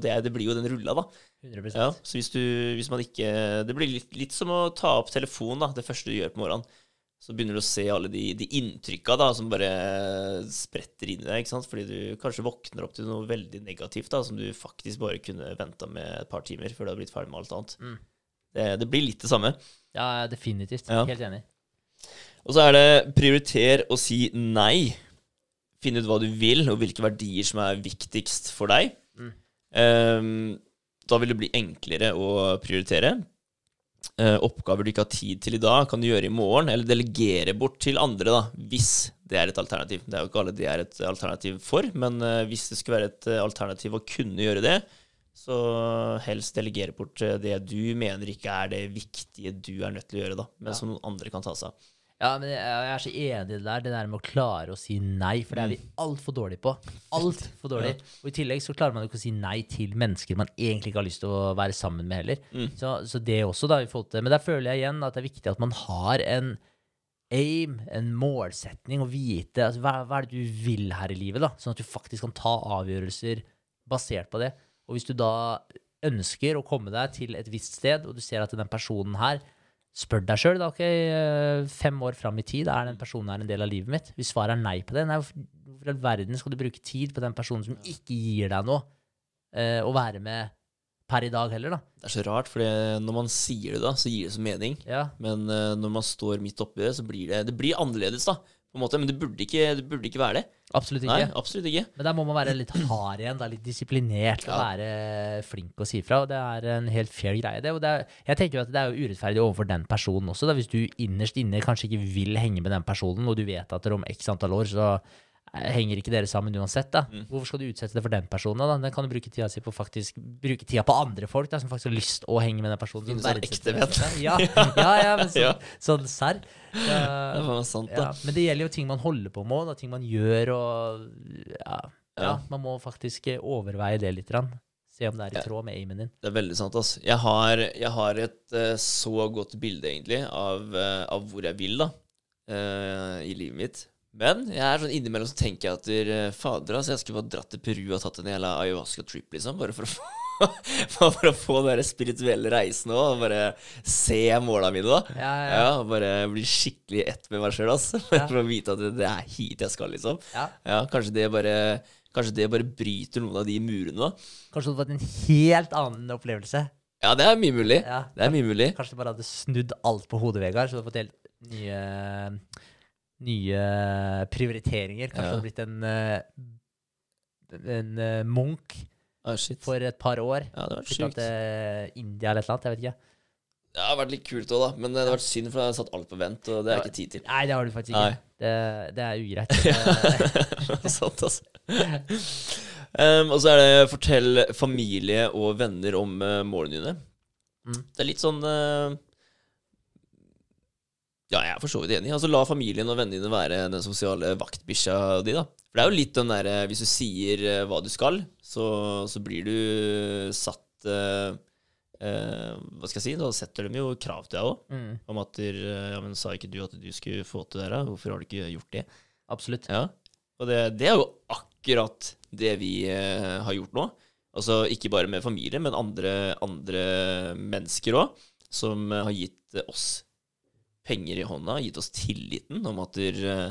det, det blir jo den rulla, da. 100%. Ja, så hvis, du, hvis man ikke Det blir litt, litt som å ta opp telefonen, da, det første du gjør på morgenen. Så begynner du å se alle de, de inntrykka da, som bare spretter inn i deg. ikke sant? Fordi du kanskje våkner opp til noe veldig negativt da, som du faktisk bare kunne venta med et par timer før du har blitt ferdig med alt annet. Mm. Det, det blir litt det samme. Ja, definitivt. Ja. Helt enig. Og så er det prioriter å si nei. Finne ut hva du vil, og hvilke verdier som er viktigst for deg. Mm. Um, da vil det bli enklere å prioritere. Uh, oppgaver du ikke har tid til i dag, kan du gjøre i morgen, eller delegere bort til andre, da, hvis det er et alternativ. Det er jo ikke alle det er et alternativ for, men uh, hvis det skulle være et uh, alternativ å kunne gjøre det, så helst delegere bort det du mener ikke er det viktige du er nødt til å gjøre, da, men som noen andre kan ta seg av. Ja, men jeg jeg er så enig i det der, det der med å klare å si nei, for det er vi altfor dårlige på. Altfor dårlig. Og i tillegg så klarer man jo ikke å si nei til mennesker man egentlig ikke har lyst til å være sammen med heller. Så, så det også, da, Men der føler jeg igjen at det er viktig at man har en aim, en målsetning, og vite altså, hva, hva er det du vil her i livet, da, sånn at du faktisk kan ta avgjørelser basert på det. Og hvis du da ønsker å komme deg til et visst sted, og du ser at den personen her Spør deg sjøl, da. ok, eh, Fem år fram i tid, er den personen her en del av livet mitt? Hvis svaret er nei på det, nei, hvorfor i all verden skal du bruke tid på den personen som ikke gir deg noe, eh, å være med per i dag heller, da? Det er så rart, for når man sier det, da, så gir det så mening. Ja. Men uh, når man står midt oppi det, så blir det, det blir annerledes, da. På en måte, Men det burde ikke, det burde ikke være det. Absolutt ikke. Nei, absolutt ikke. Men der må man være litt hard igjen, da, litt disiplinert og Ja. være flink å si fra. Og det er en helt fair greie. Det. Og det er, jeg tenker at det er jo urettferdig overfor den personen også. Da. Hvis du innerst inne kanskje ikke vil henge med den personen, og du vet at om x antall år så henger ikke dere sammen uansett, da. Mm. Hvorfor skal du utsette det for den personen? da? Den kan du bruke tida si på faktisk bruke tida på andre folk da, som faktisk har lyst å henge med den personen. som er sånn ekte venn? <laughs> Ja, ja, ja, men <laughs> så, Ja. sånn serr. <laughs> Det var sant, da. ja, men det gjelder jo ting man holder på med, og ting man gjør, og ja, ja, man må faktisk eh, overveie det litt. Rann. Se om det er i tråd med aimen din. Det er veldig sant. Altså. Jeg har, jeg har et uh, så godt bilde, egentlig, av, uh, av hvor jeg vil da, eh, i livet mitt. Men jeg er sånn innimellom så tenker jeg at der, fader, altså, jeg skulle bare dratt til Peru og tatt en jævla ayahuasca-trip, liksom. Bare for å få <laughs> bare for å få den der spirituelle reisen òg, og bare se måla mine, da. Ja, ja, Ja, bare bli skikkelig ett med meg sjøl, altså. <laughs> Ja. For å vite at det, er hit jeg skal, liksom. ja. Ja, kanskje det bare Kanskje det bare bryter noen av de murene, da. Kanskje du hadde fått en helt annen opplevelse. Ja, det er mye mulig. Ja. Det er mye mulig. Kanskje du bare hadde snudd alt på hodet, Vegard, så du hadde fått helt nye Nye prioriteringer. Kanskje Ja. du hadde blitt en eh, En eh, munk Ah, for et par år. Ja, det var vært sjukt. India eller et eller annet. Jeg vet ikke. Det har vært litt kult òg, da. Men det har vært synd, for jeg har satt alt på vent, og det er ikke tid til. Nei, det har du faktisk ikke. Det, det er ugreit. <laughs> Det- Sant, altså. Um, og så er det fortell familie og venner om uh, målene dine. Mm. Det er litt sånn uh, Ja, jeg er for så vidt enig. Altså La familien og vennene dine være den sosiale vaktbikkja di, da. For det er jo litt den derre Hvis du sier uh, hva du skal, så, så blir du satt uh, uh, Hva skal jeg si? Da setter de jo krav til deg òg. mm, Om at der, uh, Ja, men sa ikke du at du skulle få til det her? Hvorfor har du ikke gjort det? absolutt. Ja, og det, det er jo akkurat det vi eh, har gjort nå. Altså ikke bare med familie, men andre, andre mennesker òg, som eh, har gitt eh, oss penger i hånda, gitt oss tilliten om at eh,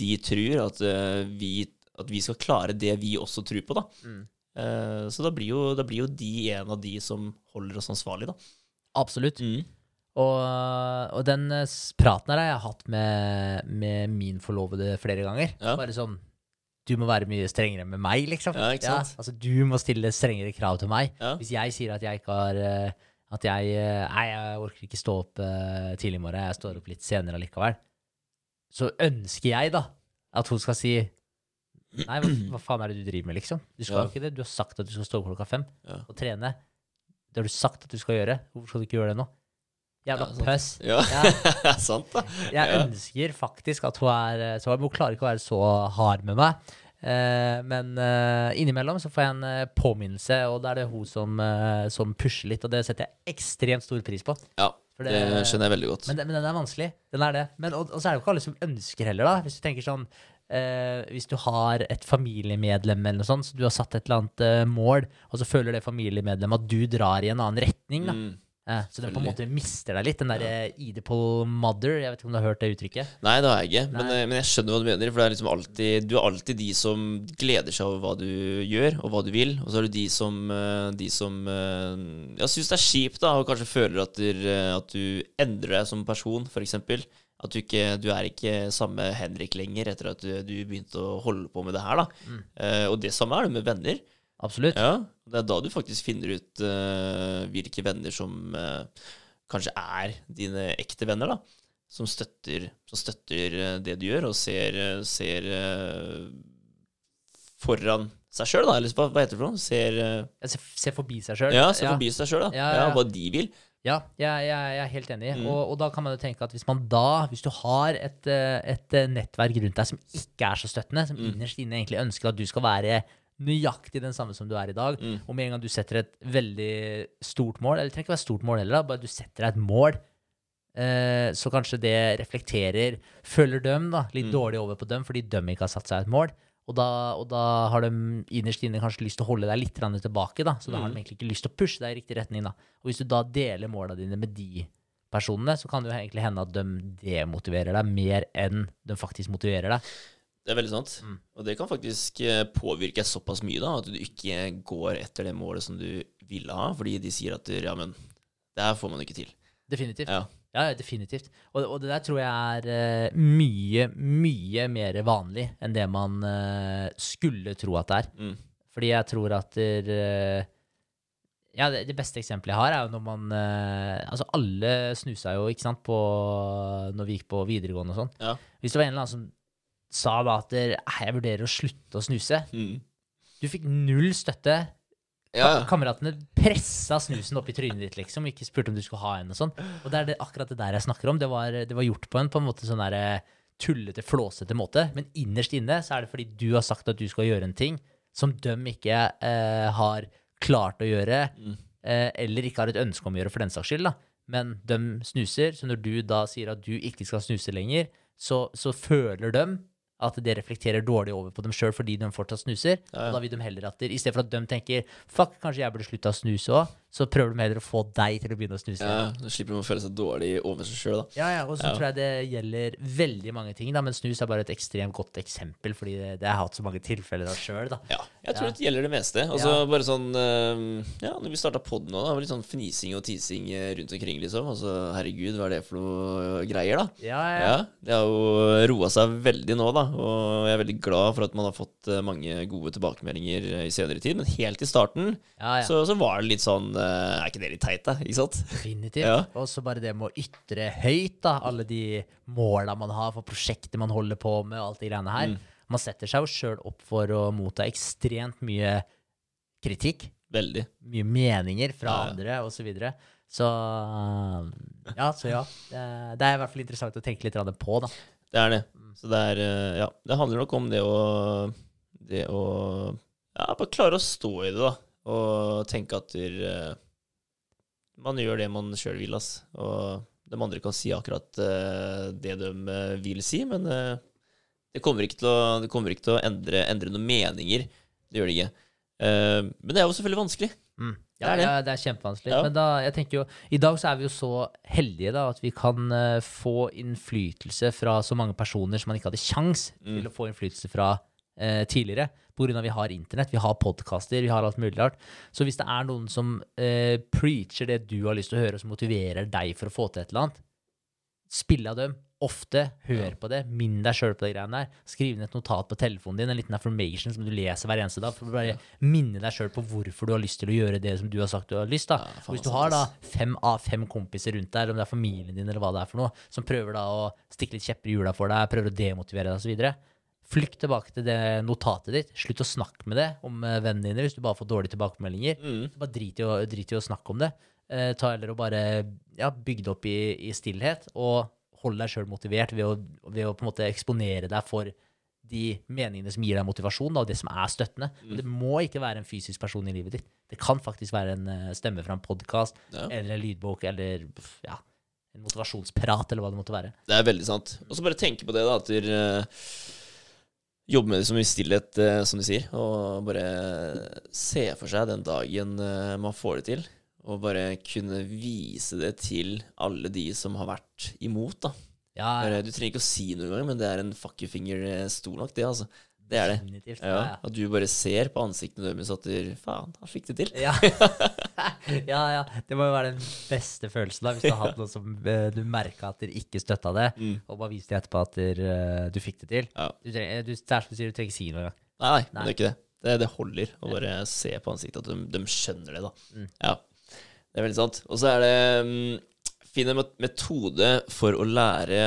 de tror at, eh, vi, at vi skal klare det vi også tror på, da. Mm. Eh, så da blir, jo, da blir jo de en av de som holder oss ansvarlig, da. Absolutt. Og, og den praten her har jeg hatt med, med min forlovede flere ganger. Ja. Bare sånn Du må være mye strengere med meg, liksom. Ja, sant? altså Du må stille strengere krav til meg. Ja. Hvis jeg sier at jeg ikke har At jeg eh, Nei, jeg orker ikke stå opp eh, tidlig i morgen, jeg står opp litt senere allikevel. Så ønsker jeg, da, at hun skal si Nei, hva, hva faen er det du driver med, liksom? Du skal Ja. jo ikke det. Du har sagt at du skal stå opp klokka fem Ja. og trene. Det har du sagt at du skal gjøre. Hvorfor skal du ikke gjøre det nå? Jævla Ja, pøss. Ja, Ja. <laughs> sant, da. Jeg Ja. ønsker faktisk at hun er så Hun klarer ikke å være så hard med meg. Eh, men uh, innimellom så får jeg en uh, påminnelse, og da er det hun som, som pusher litt. Og det setter jeg ekstremt stor pris på. Ja, det, det skjønner jeg veldig godt. Men, men den er vanskelig. Den er det. Men, og, og så er det jo ikke alle som ønsker heller, da. Hvis du tenker sånn Hvis du har et familiemedlem eller noe sånt, så du har satt et eller annet mål, og så føler det familiemedlemmet at du drar i en annen retning, da. Mm. Eh, så den på en måte mister deg litt. Den derre Oedipal mother. Jeg vet ikke om du har hørt det uttrykket? Nei, det har jeg ikke. Men, eh, men jeg skjønner hva du mener. For det er liksom alltid, du er alltid de som gleder seg over hva du gjør, og hva du vil. Og så er du de som, eh, de som eh, ja, syns det er kjipt, da, og kanskje føler at, du, at du endrer deg som person, f.eks. At du ikke du er ikke samme Henrik lenger etter at du, du begynte å holde på med det her. da. Mm. Uh, og det samme er det med venner. Absolutt. Ja, Det er da du faktisk finner ut uh, hvilke venner som uh, kanskje er dine ekte venner, da. Som støtter, som støtter eh, det du gjør, og ser, ser uh, foran seg sjøl, da. Eller hva, heter det for noe? Ser ser, ser forbi seg sjøl. Ja, ser forbi seg sjøl, da. Ja, Ja, ja, ja. Hva de vil. Ja, jeg, jeg, jeg er helt enig. Mm. Og, og da kan man jo tenke at hvis man da, hvis du har et, et nettverk rundt deg som ikke er så støttende, som Mm. innerst inne egentlig ønsker at du skal være nøyaktig den samme som du er i dag, Mm. og med en gang du setter et veldig stort mål, eller det trenger ikke være stort mål heller, bare du setter deg et mål, eh, så kanskje det reflekterer Følger dem da, litt Mm. dårlig over på dem fordi de ikke har satt seg et mål. Og da, og da har de innerst inne kanskje lyst til å holde deg litt tilbake. da, Så da har Mm. de egentlig ikke lyst til å pushe deg i riktig retning. da. Og hvis du da deler måla dine med de personene, så kan det jo egentlig hende at de demotiverer deg mer enn de faktisk motiverer deg. Det er veldig sant. Mm. Og det kan faktisk eh, påvirke såpass mye da, at du ikke går etter det målet som du ville ha, fordi de sier at ja, men det her får man ikke til. Definitivt. Ja. Ja, definitivt. Og, og det der tror jeg er eh, mye, mye mer vanlig enn det man eh, skulle tro at det er. Mm. Fordi jeg tror at der, Ja, det, det beste eksempelet jeg har, er jo når man Altså, alle snusa jo, ikke sant, på Når vi gikk på videregående og sånn. Ja. Hvis det var en eller annen som sa da at «Eh, jeg vurderer å slutte å snuse Mm. Du fikk null støtte. Ja, ja. Kameratene pressa snusen opp i trynet ditt, liksom, og ikke spurte om du skulle ha en og sånn. Og det er det, akkurat det der jeg snakker om. Det var, det var gjort på en på en måte sånn der eh, tullete, flåsete måte. Men innerst inne så er det fordi du har sagt at du skal gjøre en ting som de ikke eh, har klart å gjøre, Mm. eh, eller ikke har et ønske om å gjøre for den saks skyld. da. Men de snuser, så når du da sier at du ikke skal snuse lenger, så, så føler de at det reflekterer dårlig over på dem sjøl fordi de fortsatt snuser. Ja, ja. Og da vil de heller at det, I stedet for at de tenker fuck, kanskje jeg burde slutta å snuse òg, så prøver de heller å få deg til å begynne å snuse. ja. Da slipper de å føle seg dårlig over seg sjøl. Ja, ja, og så Ja. tror jeg det gjelder veldig mange ting, da, men snus er bare et ekstremt godt eksempel, fordi det, det har hatt så mange tilfeller av sjøl. Ja, jeg tror Ja. det gjelder det meste. Altså Ja. bare sånn eh, Ja, når vi starta poden nå, da, var litt sånn fnising og tising eh, rundt omkring, liksom. Altså herregud, hva er det for noe greier, da? Ja, ja. Ja, det har jo roa seg veldig nå, da. Og jeg er veldig glad for at man har fått eh, mange gode tilbakemeldinger i senere tid. Men helt i starten ja, ja. så, så var det litt sånn Er ikke det litt teit, da? Ikke sant? Definitivt. Ja. Og så bare det med å ytre høyt, da, alle de måla man har for prosjektet man holder på med, og alt de greiene her. Mm. Man setter seg jo sjøl opp for å motta ekstremt mye kritikk. Veldig. Mye meninger fra Ja, ja. andre, og så videre. Så ja, så ja. Det, er i hvert fall interessant å tenke litt på, da. Det er det. Så det er eh, Ja, det handler nok om det å Det å Ja, bare klare å stå i det, da. Og tenke at der, eh, man gjør det man sjøl vil, ass. Og de andre kan si akkurat eh, det de eh, vil si, men det kommer ikke til å, det kommer ikke til å endre, endre noen meninger. Det gjør det ikke. Eh, men det er jo selvfølgelig vanskelig. Mm. Det Ja, er det. ja, det er kjempevanskelig. Ja. Men da, jeg tenker jo, i dag så er vi jo så heldige da, at vi kan få innflytelse fra så mange personer som man ikke hadde kjangs Mm. til å få innflytelse fra eh, tidligere. Av vi har internett, vi har podkaster, vi har alt mulig rart. Så hvis det er noen som eh, preacher det du har lyst til å høre, som motiverer deg for å få til et eller annet, spill av dem. Ofte. Hør på det. Minn deg sjøl på de greiene der. Skriv ned et notat på telefonen din, en liten affirmation som du leser hver eneste dag. For å bare minne deg sjøl på hvorfor du har lyst til å gjøre det som du har sagt du har lyst. da. Og hvis du har da fem av fem kompiser rundt deg, eller om det er familien din, eller hva det er for noe, som prøver da å stikke litt kjepper i hjula for deg, prøver å demotivere deg osv., flykt tilbake til det notatet ditt. Slutt å snakke med det om eh, vennene dine hvis du bare får dårlige tilbakemeldinger. Mm. Bare drit i å, drit i å snakke om det. Eh, ta heller og bare ja, bygge det opp i, i stillhet, og hold deg sjøl motivert ved å, ved å på en måte eksponere deg for de meningene som gir deg motivasjon, da, og det som er støttende. Mm. Det må ikke være en fysisk person i livet ditt. Det kan faktisk være en eh, stemme fra en podkast Ja. eller en lydbok eller ja, en motivasjonsprat, eller hva det måtte være. Det er veldig sant. Og så bare tenke på det, da, at eh, med det som i stillhet, eh, som de sier. Og bare se for seg den dagen eh, man får det til. Og bare kunne vise det til alle de som har vært imot, da. Ja, ja. du trenger ikke å si noe engang, men det er en fuck you finger eh, stor nok, det, altså. Det er det. definitivt. Ja, Ja, At du bare ser på ansiktene deres at du, faen, han fikk det til. ja. <laughs> ja, ja. Det må jo være den beste følelsen da, hvis du har hatt noe som eh, du merka at dere ikke støtta det, Mm. og bare viste etterpå at dere, eh, du fikk det til. Du trenger, du, det er som du sier, du trenger ikke si noe engang. Nei, nei, Nei. det er ikke det. Det, det holder å bare se på ansiktet at de, de skjønner det, da. Mm. Ja, det er veldig sant. Og så er det um, Finn en metode for å lære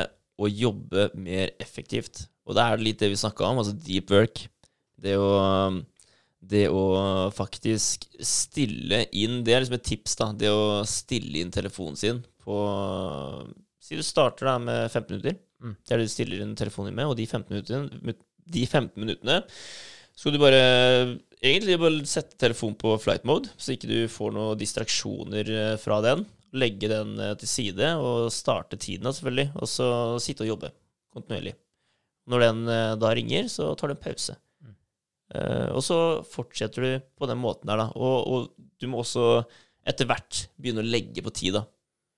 å jobbe mer effektivt. Og det er litt det vi snakka om, altså deep work. Det å det å faktisk stille inn Det er liksom et tips, da. Det å stille inn telefonen sin på Si du starter da med 15 minutter. Mm. Det er det du stiller inn telefonen din med, og de 15 minuttene, de 15 minuttene skal du bare egentlig bare sette telefonen på flight mode, så ikke du får noen distraksjoner eh, fra den. Legge den eh, til side og starte tiden, selvfølgelig, og så sitte og jobbe kontinuerlig. Når den eh, da ringer, så tar du en pause. Mm. Uh, og så fortsetter du på den måten der, da. Og, og du må også etter hvert begynne å legge på tid, da.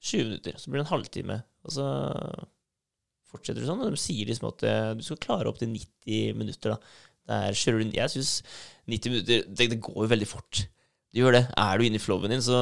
20 minutter, så blir det en halvtime. Og så fortsetter du sånn. Og de sier liksom at eh, du skal klare opp til 90 minutter, da. Der kjører du Jeg syns 90 minutter det, det går jo veldig fort. Det gjør det. Er du inne i flowen din, så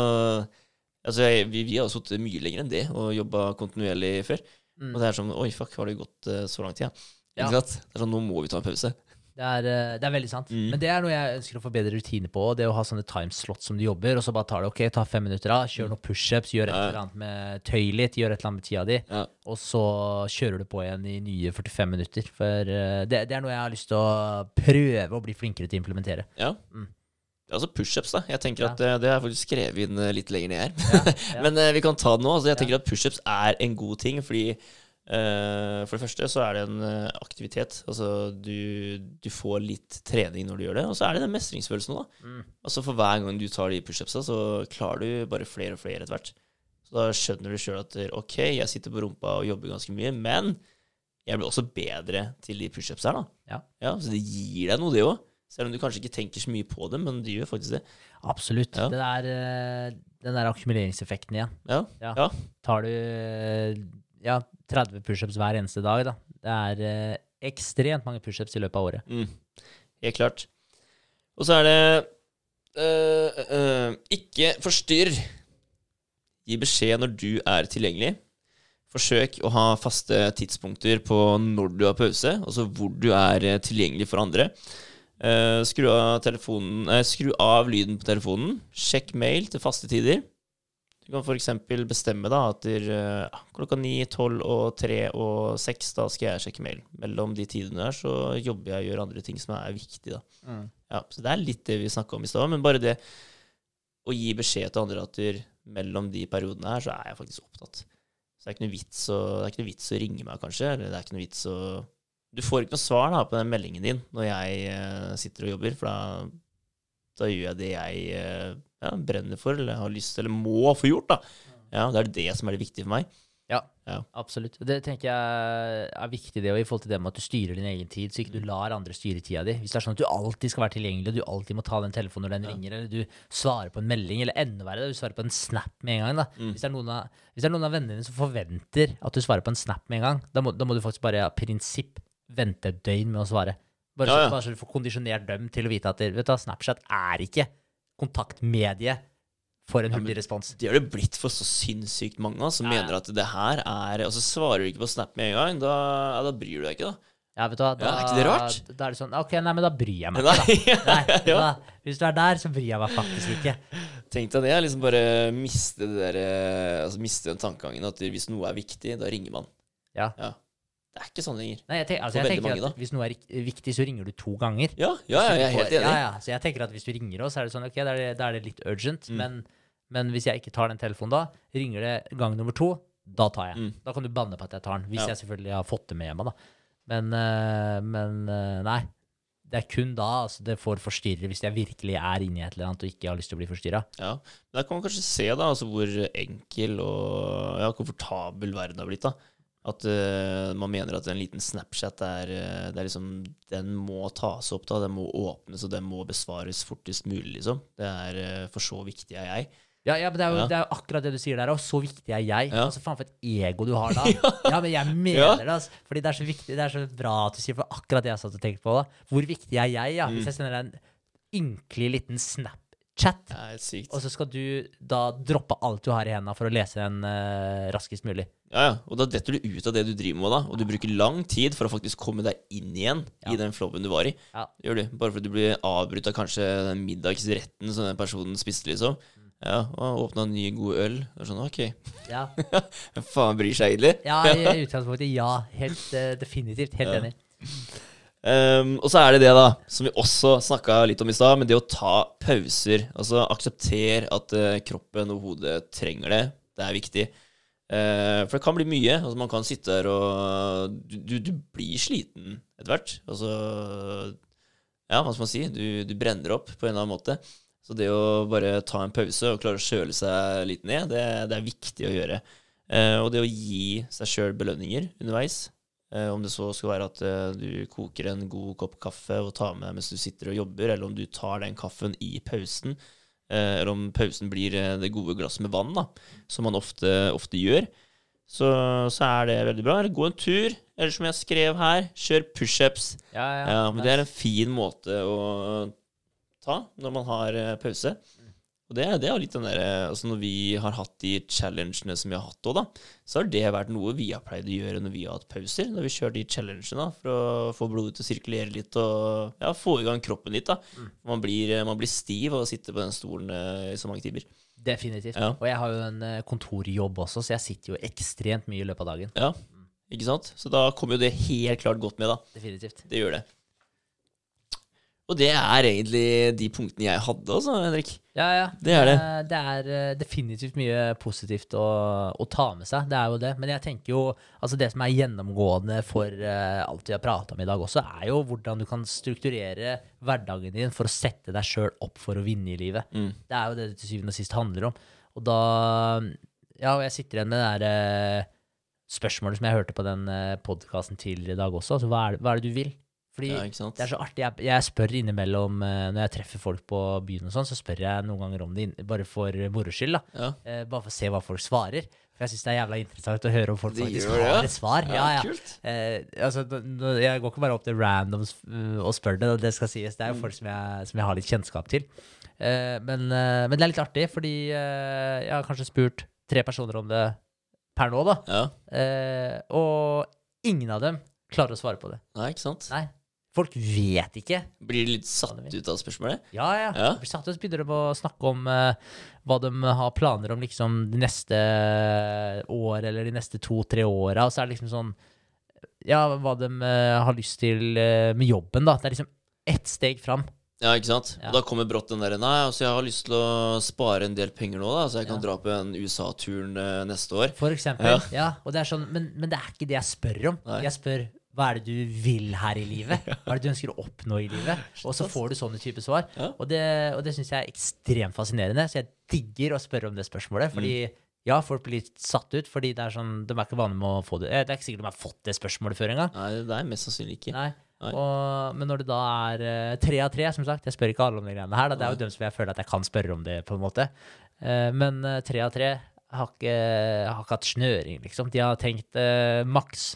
Altså, jeg, vi, vi har sittet mye lenger enn det og jobba kontinuerlig før. Mm. Og det er sånn Oi, fuck, har det gått så lang tid? Ja. Ja. Ikke sant? Det er sånn, Nå må vi ta en pause. Det er, eh, det er veldig sant. Mm. Men det er noe jeg ønsker å få bedre rutine på. Det å ha sånne timeslots som du jobber, og så bare tar det ok, ta fem minutter av, kjør noen pushups, gjør et eller annet med tøy litt, gjør et eller annet med tida di, Ja. og så kjører du på igjen i nye 45 minutter. For eh, det, det er noe jeg har lyst til å prøve å bli flinkere til å implementere. ja. Mm. Altså pushups, da. Jeg tenker Ja. at eh, Det har jeg faktisk skrevet inn litt lenger ned her. ja. <laughs> Men uh, vi kan ta det nå. Altså, jeg Ja. tenker at pushups er en god ting, fordi For det første så er det en eh, aktivitet. Altså du, du får litt trening når du gjør det. Og så er det den mestringsfølelsen òg. Mm. Altså For hver gang du tar de pushupsa, så klarer du bare flere og flere etter hvert. Så da skjønner du sjøl at OK, jeg sitter på rumpa og jobber ganske mye, men jeg blir også bedre til de pushupsa her, da. Ja. Så det gir deg noe, det òg. Selv om du kanskje ikke tenker så mye på det, men det gjør faktisk det. Absolutt. Ja. Det der, eh, den der akkumuleringseffekten igjen. Ja. Ja. Ja. Tar du eh, ja, 30 pushups hver eneste dag, da. Det er eh, ekstremt mange pushups i løpet av året. Mm. Helt klart. Og så er det øh, øh, Ikke forstyrr. Gi beskjed når du er tilgjengelig. Forsøk å ha faste tidspunkter på når du har pause, altså hvor du er tilgjengelig for andre. Uh, skru, av telefonen, eh, skru av lyden på telefonen. Sjekk mail til faste tider. Du kan f.eks. bestemme da at der, eh, klokka 9, 12 og 3 og 6 da skal jeg sjekke mail. Mellom de tidene her så jobber jeg og gjør andre ting som er viktig. da. Ja, så det er litt det vi snakka om i stad, men bare det å gi beskjed til andre at der, mellom de periodene her, så er jeg faktisk opptatt. Så det er ikke noe vits å, det ikke noe vits å ringe meg, kanskje. Eller det er ikke noe vits å Du får ikke noe svar da på den meldingen din når jeg eh, sitter og jobber, for da, da gjør jeg det jeg eh, ja, brenner for, eller har lyst eller må få gjort. da. Ja, Det er det som er det viktige for meg. Ja, Absolutt. Det tenker jeg er viktig det, og i forhold til det med at du styrer din egen tid, så ikke Mm. du lar andre styre tida di. Hvis det er sånn at du alltid skal være tilgjengelig, og du alltid må ta den telefonen når den Ja. ringer, eller du svarer på en melding, eller enda verre, du svarer på en snap med en gang. da. Mm. Hvis, det er noen av, hvis det er noen av vennene dine som forventer at du svarer på en snap med en gang, da må, da må du faktisk bare av prinsipp vente et døgn med å svare. Bare, så, ja. bare så du får kondisjonert dem til å vite at vet du, Snapchat er ikke kontaktmedie for en hurtig respons. Det har det blitt for så sinnssykt mange som Ja, ja. mener at det her er Og så svarer du ikke på Snap med en gang, da, ja, da bryr du deg ikke, da. Ja, vet du hva, da, Ja, er ikke det rart? Da er det sånn Ok, nei, men da bryr jeg meg <laughs> ikke. Nei, Nei, hva, Hvis du er der, så bryr jeg meg faktisk ikke. Tenk deg det. Liksom bare miste det der eh, Altså miste den tankegangen at hvis noe er viktig, da ringer man. Ja. Ja. Det er ikke sånn lenger. Nei, jeg, tenker, altså, jeg tenker mange, at Hvis noe er viktig, så ringer du to ganger. Ja, ja, ja jeg er helt enig. Ja, ja. Så jeg tenker at hvis du ringer oss, er det sånn Ok, da er det, da er det litt urgent. Mm. Men, men hvis jeg ikke tar den telefonen da, ringer det gang nummer to, da tar jeg. Mm. Da kan du banne på at jeg tar den. Hvis jeg selvfølgelig har fått det med hjemme, da. Men, øh, men øh, nei. Det er kun da altså, det får forstyrre, hvis jeg virkelig er inne i et eller annet og ikke har lyst til å bli forstyrra. Ja. Der kan man kanskje se da, altså hvor enkel og ja, komfortabel verden har blitt. da. At uh, man mener at en liten Snapchat er, eh, det er liksom, den må tas opp, da, den må åpnes og den må besvares fortest mulig. liksom. Det er uh, For så viktig er jeg. Ja, ja, men det er, jo, Ja. det er jo akkurat det du sier der, og så viktig er jeg. Ja. Altså, Faen for et ego du har da. <laughs> ja, men jeg mener det, altså. Fordi det er så viktig, det er så bra at du sier for akkurat det jeg satt og tenkte på. da. Hvor viktig er jeg, ja? Mm. Hvis jeg sender deg en ynkelig liten snap chat. Og så skal du da droppe alt du har i hendene for å lese den uh, raskest mulig. Ja, ja. Og da detter du ut av det du driver med, da. Og du bruker lang tid for å faktisk komme deg inn igjen Ja. i den flowen du var i. Ja. Gjør du. Bare fordi du blir avbrutt av kanskje den middagsretten som den personen spiste, liksom. Ja, og åpna en ny, god øl. Det er sånn, ok. Ja, <laughs> faen bryr seg egentlig? ja i <laughs> utgangspunktet ja. Helt uh, definitivt. Helt Ja. enig. Ehm, og så er det det, da, som vi også snakka litt om i stad, men det å ta pauser. Altså aksepter at uh, kroppen og hodet trenger det. Det er viktig. Uh, for det kan bli mye. Altså Man kan sitte her og Du, du, du blir sliten etter hvert. Altså Ja, hva skal man si? Du, du brenner opp på en eller annen måte. Så det å bare ta en pause og klare å kjøle seg litt ned, det, det er viktig å gjøre. Uh, og det å gi seg sjøl belønninger underveis. Eh, om det så skal være at eh, du koker en god kopp kaffe og tar med deg mens du sitter og jobber, eller om du tar den kaffen i pausen, eh, eller om pausen blir det gode glasset med vann, da, som man ofte, ofte gjør, så, så er det veldig bra. Gå en tur, eller som jeg skrev her, kjør pushups. Ja, ja. Ja, men det er en fin måte å ta når man har pause. Og det, det er litt den der, Altså når vi har hatt de challengene som vi har hatt òg, da, så har det vært noe vi har pleid å gjøre når vi har hatt pauser. Når vi kjører de challengene da, for å få blodet til å sirkulere litt og ja, få i gang kroppen litt. da. Man, blir, man blir stiv av å sitte på den stolen eh, i så mange timer. Definitivt. Ja. Og jeg har jo en eh, kontorjobb også, så jeg sitter jo ekstremt mye i løpet av dagen. Ja, ikke sant? Så da kommer jo det helt klart godt med, da. Definitivt. Det gjør det. Og det er egentlig de punktene jeg hadde, altså, Henrik. Ja, ja. Det er det. Eh, Det er eh, definitivt mye positivt å, å ta med seg. Det er jo det. Men jeg tenker jo Altså, det som er gjennomgående for eh, alt vi har prata om i dag også, er jo hvordan du kan strukturere hverdagen din for å sette deg sjøl opp for å vinne i livet. Mm. Det er jo det det til syvende og sist handler om. Og da Ja, og jeg sitter igjen med det der eh, spørsmålet som jeg hørte på den podkasten tidligere i dag også. Altså, hva er, det, hva er det du vil? Fordi Ja, det er så artig. Jeg, jeg spør innimellom eh, når jeg treffer folk på byen og sånn, så spør jeg noen ganger om det bare for moro skyld. Ja. Eh, bare for å se hva folk svarer. For jeg syns det er jævla interessant å høre om folk faktisk ja. har et svar. Ja, ja. Kult. Eh, altså, jeg går ikke bare opp til randoms uh, og spør det, det skal sies. Det er jo Mm. folk som jeg, som jeg har litt kjennskap til. Eh, men, eh, men det er litt artig, fordi eh, jeg har kanskje spurt tre personer om det per nå, da. Ja. Eh, og ingen av dem klarer å svare på det. Nei, ikke sant? Nei. Folk vet ikke. Blir de litt satt ut av spørsmålet? Ja, ja. Ja. Blir satt og begynner de å snakke om uh, hva de har planer om liksom de neste år, eller de neste to-tre åra. Og så er det liksom sånn Ja, hva de uh, har lyst til uh, med jobben, da. Det er liksom ett steg fram. Ja, ikke sant? Ja. Og da kommer brått den derre Nei, altså jeg har lyst til å spare en del penger nå, da, så jeg kan Ja. dra på en USA-turen eh, neste år. For eksempel. Ja. Ja. og det er sånn, men, men det er ikke det jeg spør om. Nei. Jeg spør hva er det du vil her i livet? <laughs> Hva er det du ønsker å oppnå i livet? Og så får du sånne type svar. Og det, og det syns jeg er ekstremt fascinerende. Så jeg digger å spørre om det spørsmålet. Fordi Mm. ja, folk blir litt satt ut, fordi det er sånn, de er ikke vane med å få det. Eh, Det er ikke sikkert de har fått det spørsmålet før engang. Nei, det er mest sannsynlig ikke. Nei. Og, men når det da er eh, tre av tre, som sagt Jeg spør ikke alle om de greiene her. Da. Det er jo dem som jeg føler at jeg kan spørre om det, på en måte. Eh, men tre av tre har ikke, har ikke hatt snøring, liksom. De har tenkt eh, maks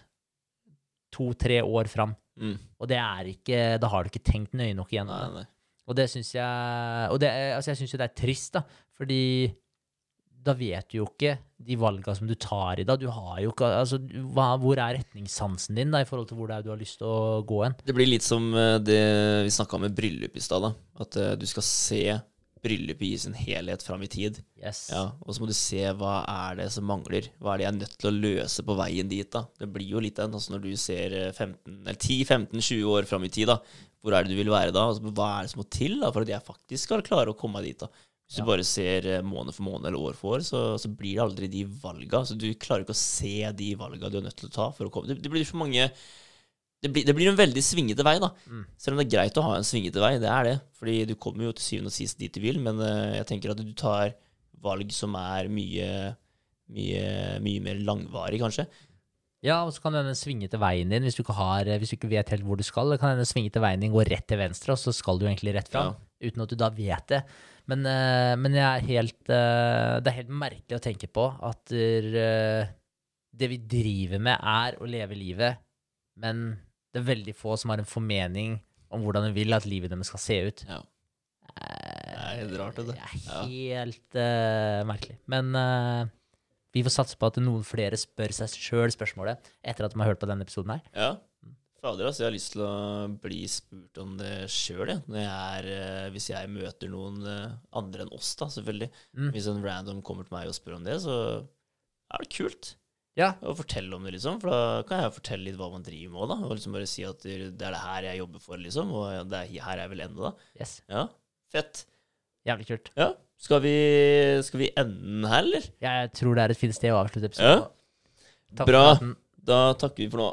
to-tre år fram. Mm. Og det er ikke Da har du ikke tenkt nøye nok igjennom Nei, det. nei. Og det syns jeg Og det, altså jeg syns jo det er trist, da. Fordi da vet du jo ikke de valga som du tar i dag. Du har jo ikke Altså, hva, hvor er retningssansen din da, i forhold til hvor det er du har lyst til å gå hen? Det blir litt som eh, det vi snakka om med bryllup i stad. da. At eh, du skal se bryllupet i sin helhet fram i tid. Yes. Ja, Og så må du se hva er det som mangler. Hva er det jeg er nødt til å løse på veien dit? da? Det blir jo litt den. altså Når du ser eh, 15, eller 10-15-20 år fram i tid, da. Hvor er det du vil være da? Altså, hva er det som må til da, for at jeg faktisk skal klare å komme meg dit? da? Hvis Ja. du bare ser eh, måned for måned eller år for år, så, så blir det aldri de valga. Så du klarer ikke å se de valga du er nødt til å ta for å komme Det, det blir for mange det blir, det blir en veldig svingete vei, da. Mm. Selv om det er greit å ha en svingete vei, det er det. Fordi du kommer jo til syvende og sist dit du vil, men eh, jeg tenker at du tar valg som er mye, mye, mye mer langvarig, kanskje. Ja, og så kan denne svingete veien din, hvis du har, hvis du ikke vet helt hvor du skal, kan denne svingete veien din gå rett til venstre, og så skal du egentlig rett fram, uten at du da vet det. Men, eh, men er helt, eh, det er helt merkelig å tenke på at det vi driver med, er å leve livet, men det er veldig få som har en formening om hvordan de vil at livet deres skal se ut. Ja. Eh, Det er helt rart, det. Det er Ja. helt eh, merkelig. Men uh, vi får satse på at noen flere spør seg sjøl spørsmålet etter at de har hørt på denne episoden her. Ja. Fader, altså, jeg har lyst til å bli spurt om det sjøl, eh, hvis jeg møter noen andre enn oss, da, selvfølgelig. Mm. Hvis en random kommer til meg og spør om det, så er det kult Ja. Og fortelle om det, liksom. For da kan jeg fortelle litt hva man driver med òg, da. Og liksom bare si at det er det her jeg jobber for, liksom. Og det er her jeg vil ende, da. Yes. Ja, fett. Jævlig kult. Ja. Skal vi, skal vi ende her, eller? Jeg tror det er et fint sted å avslutte episoden. Ja. Takk Bra. Da takker vi for nå.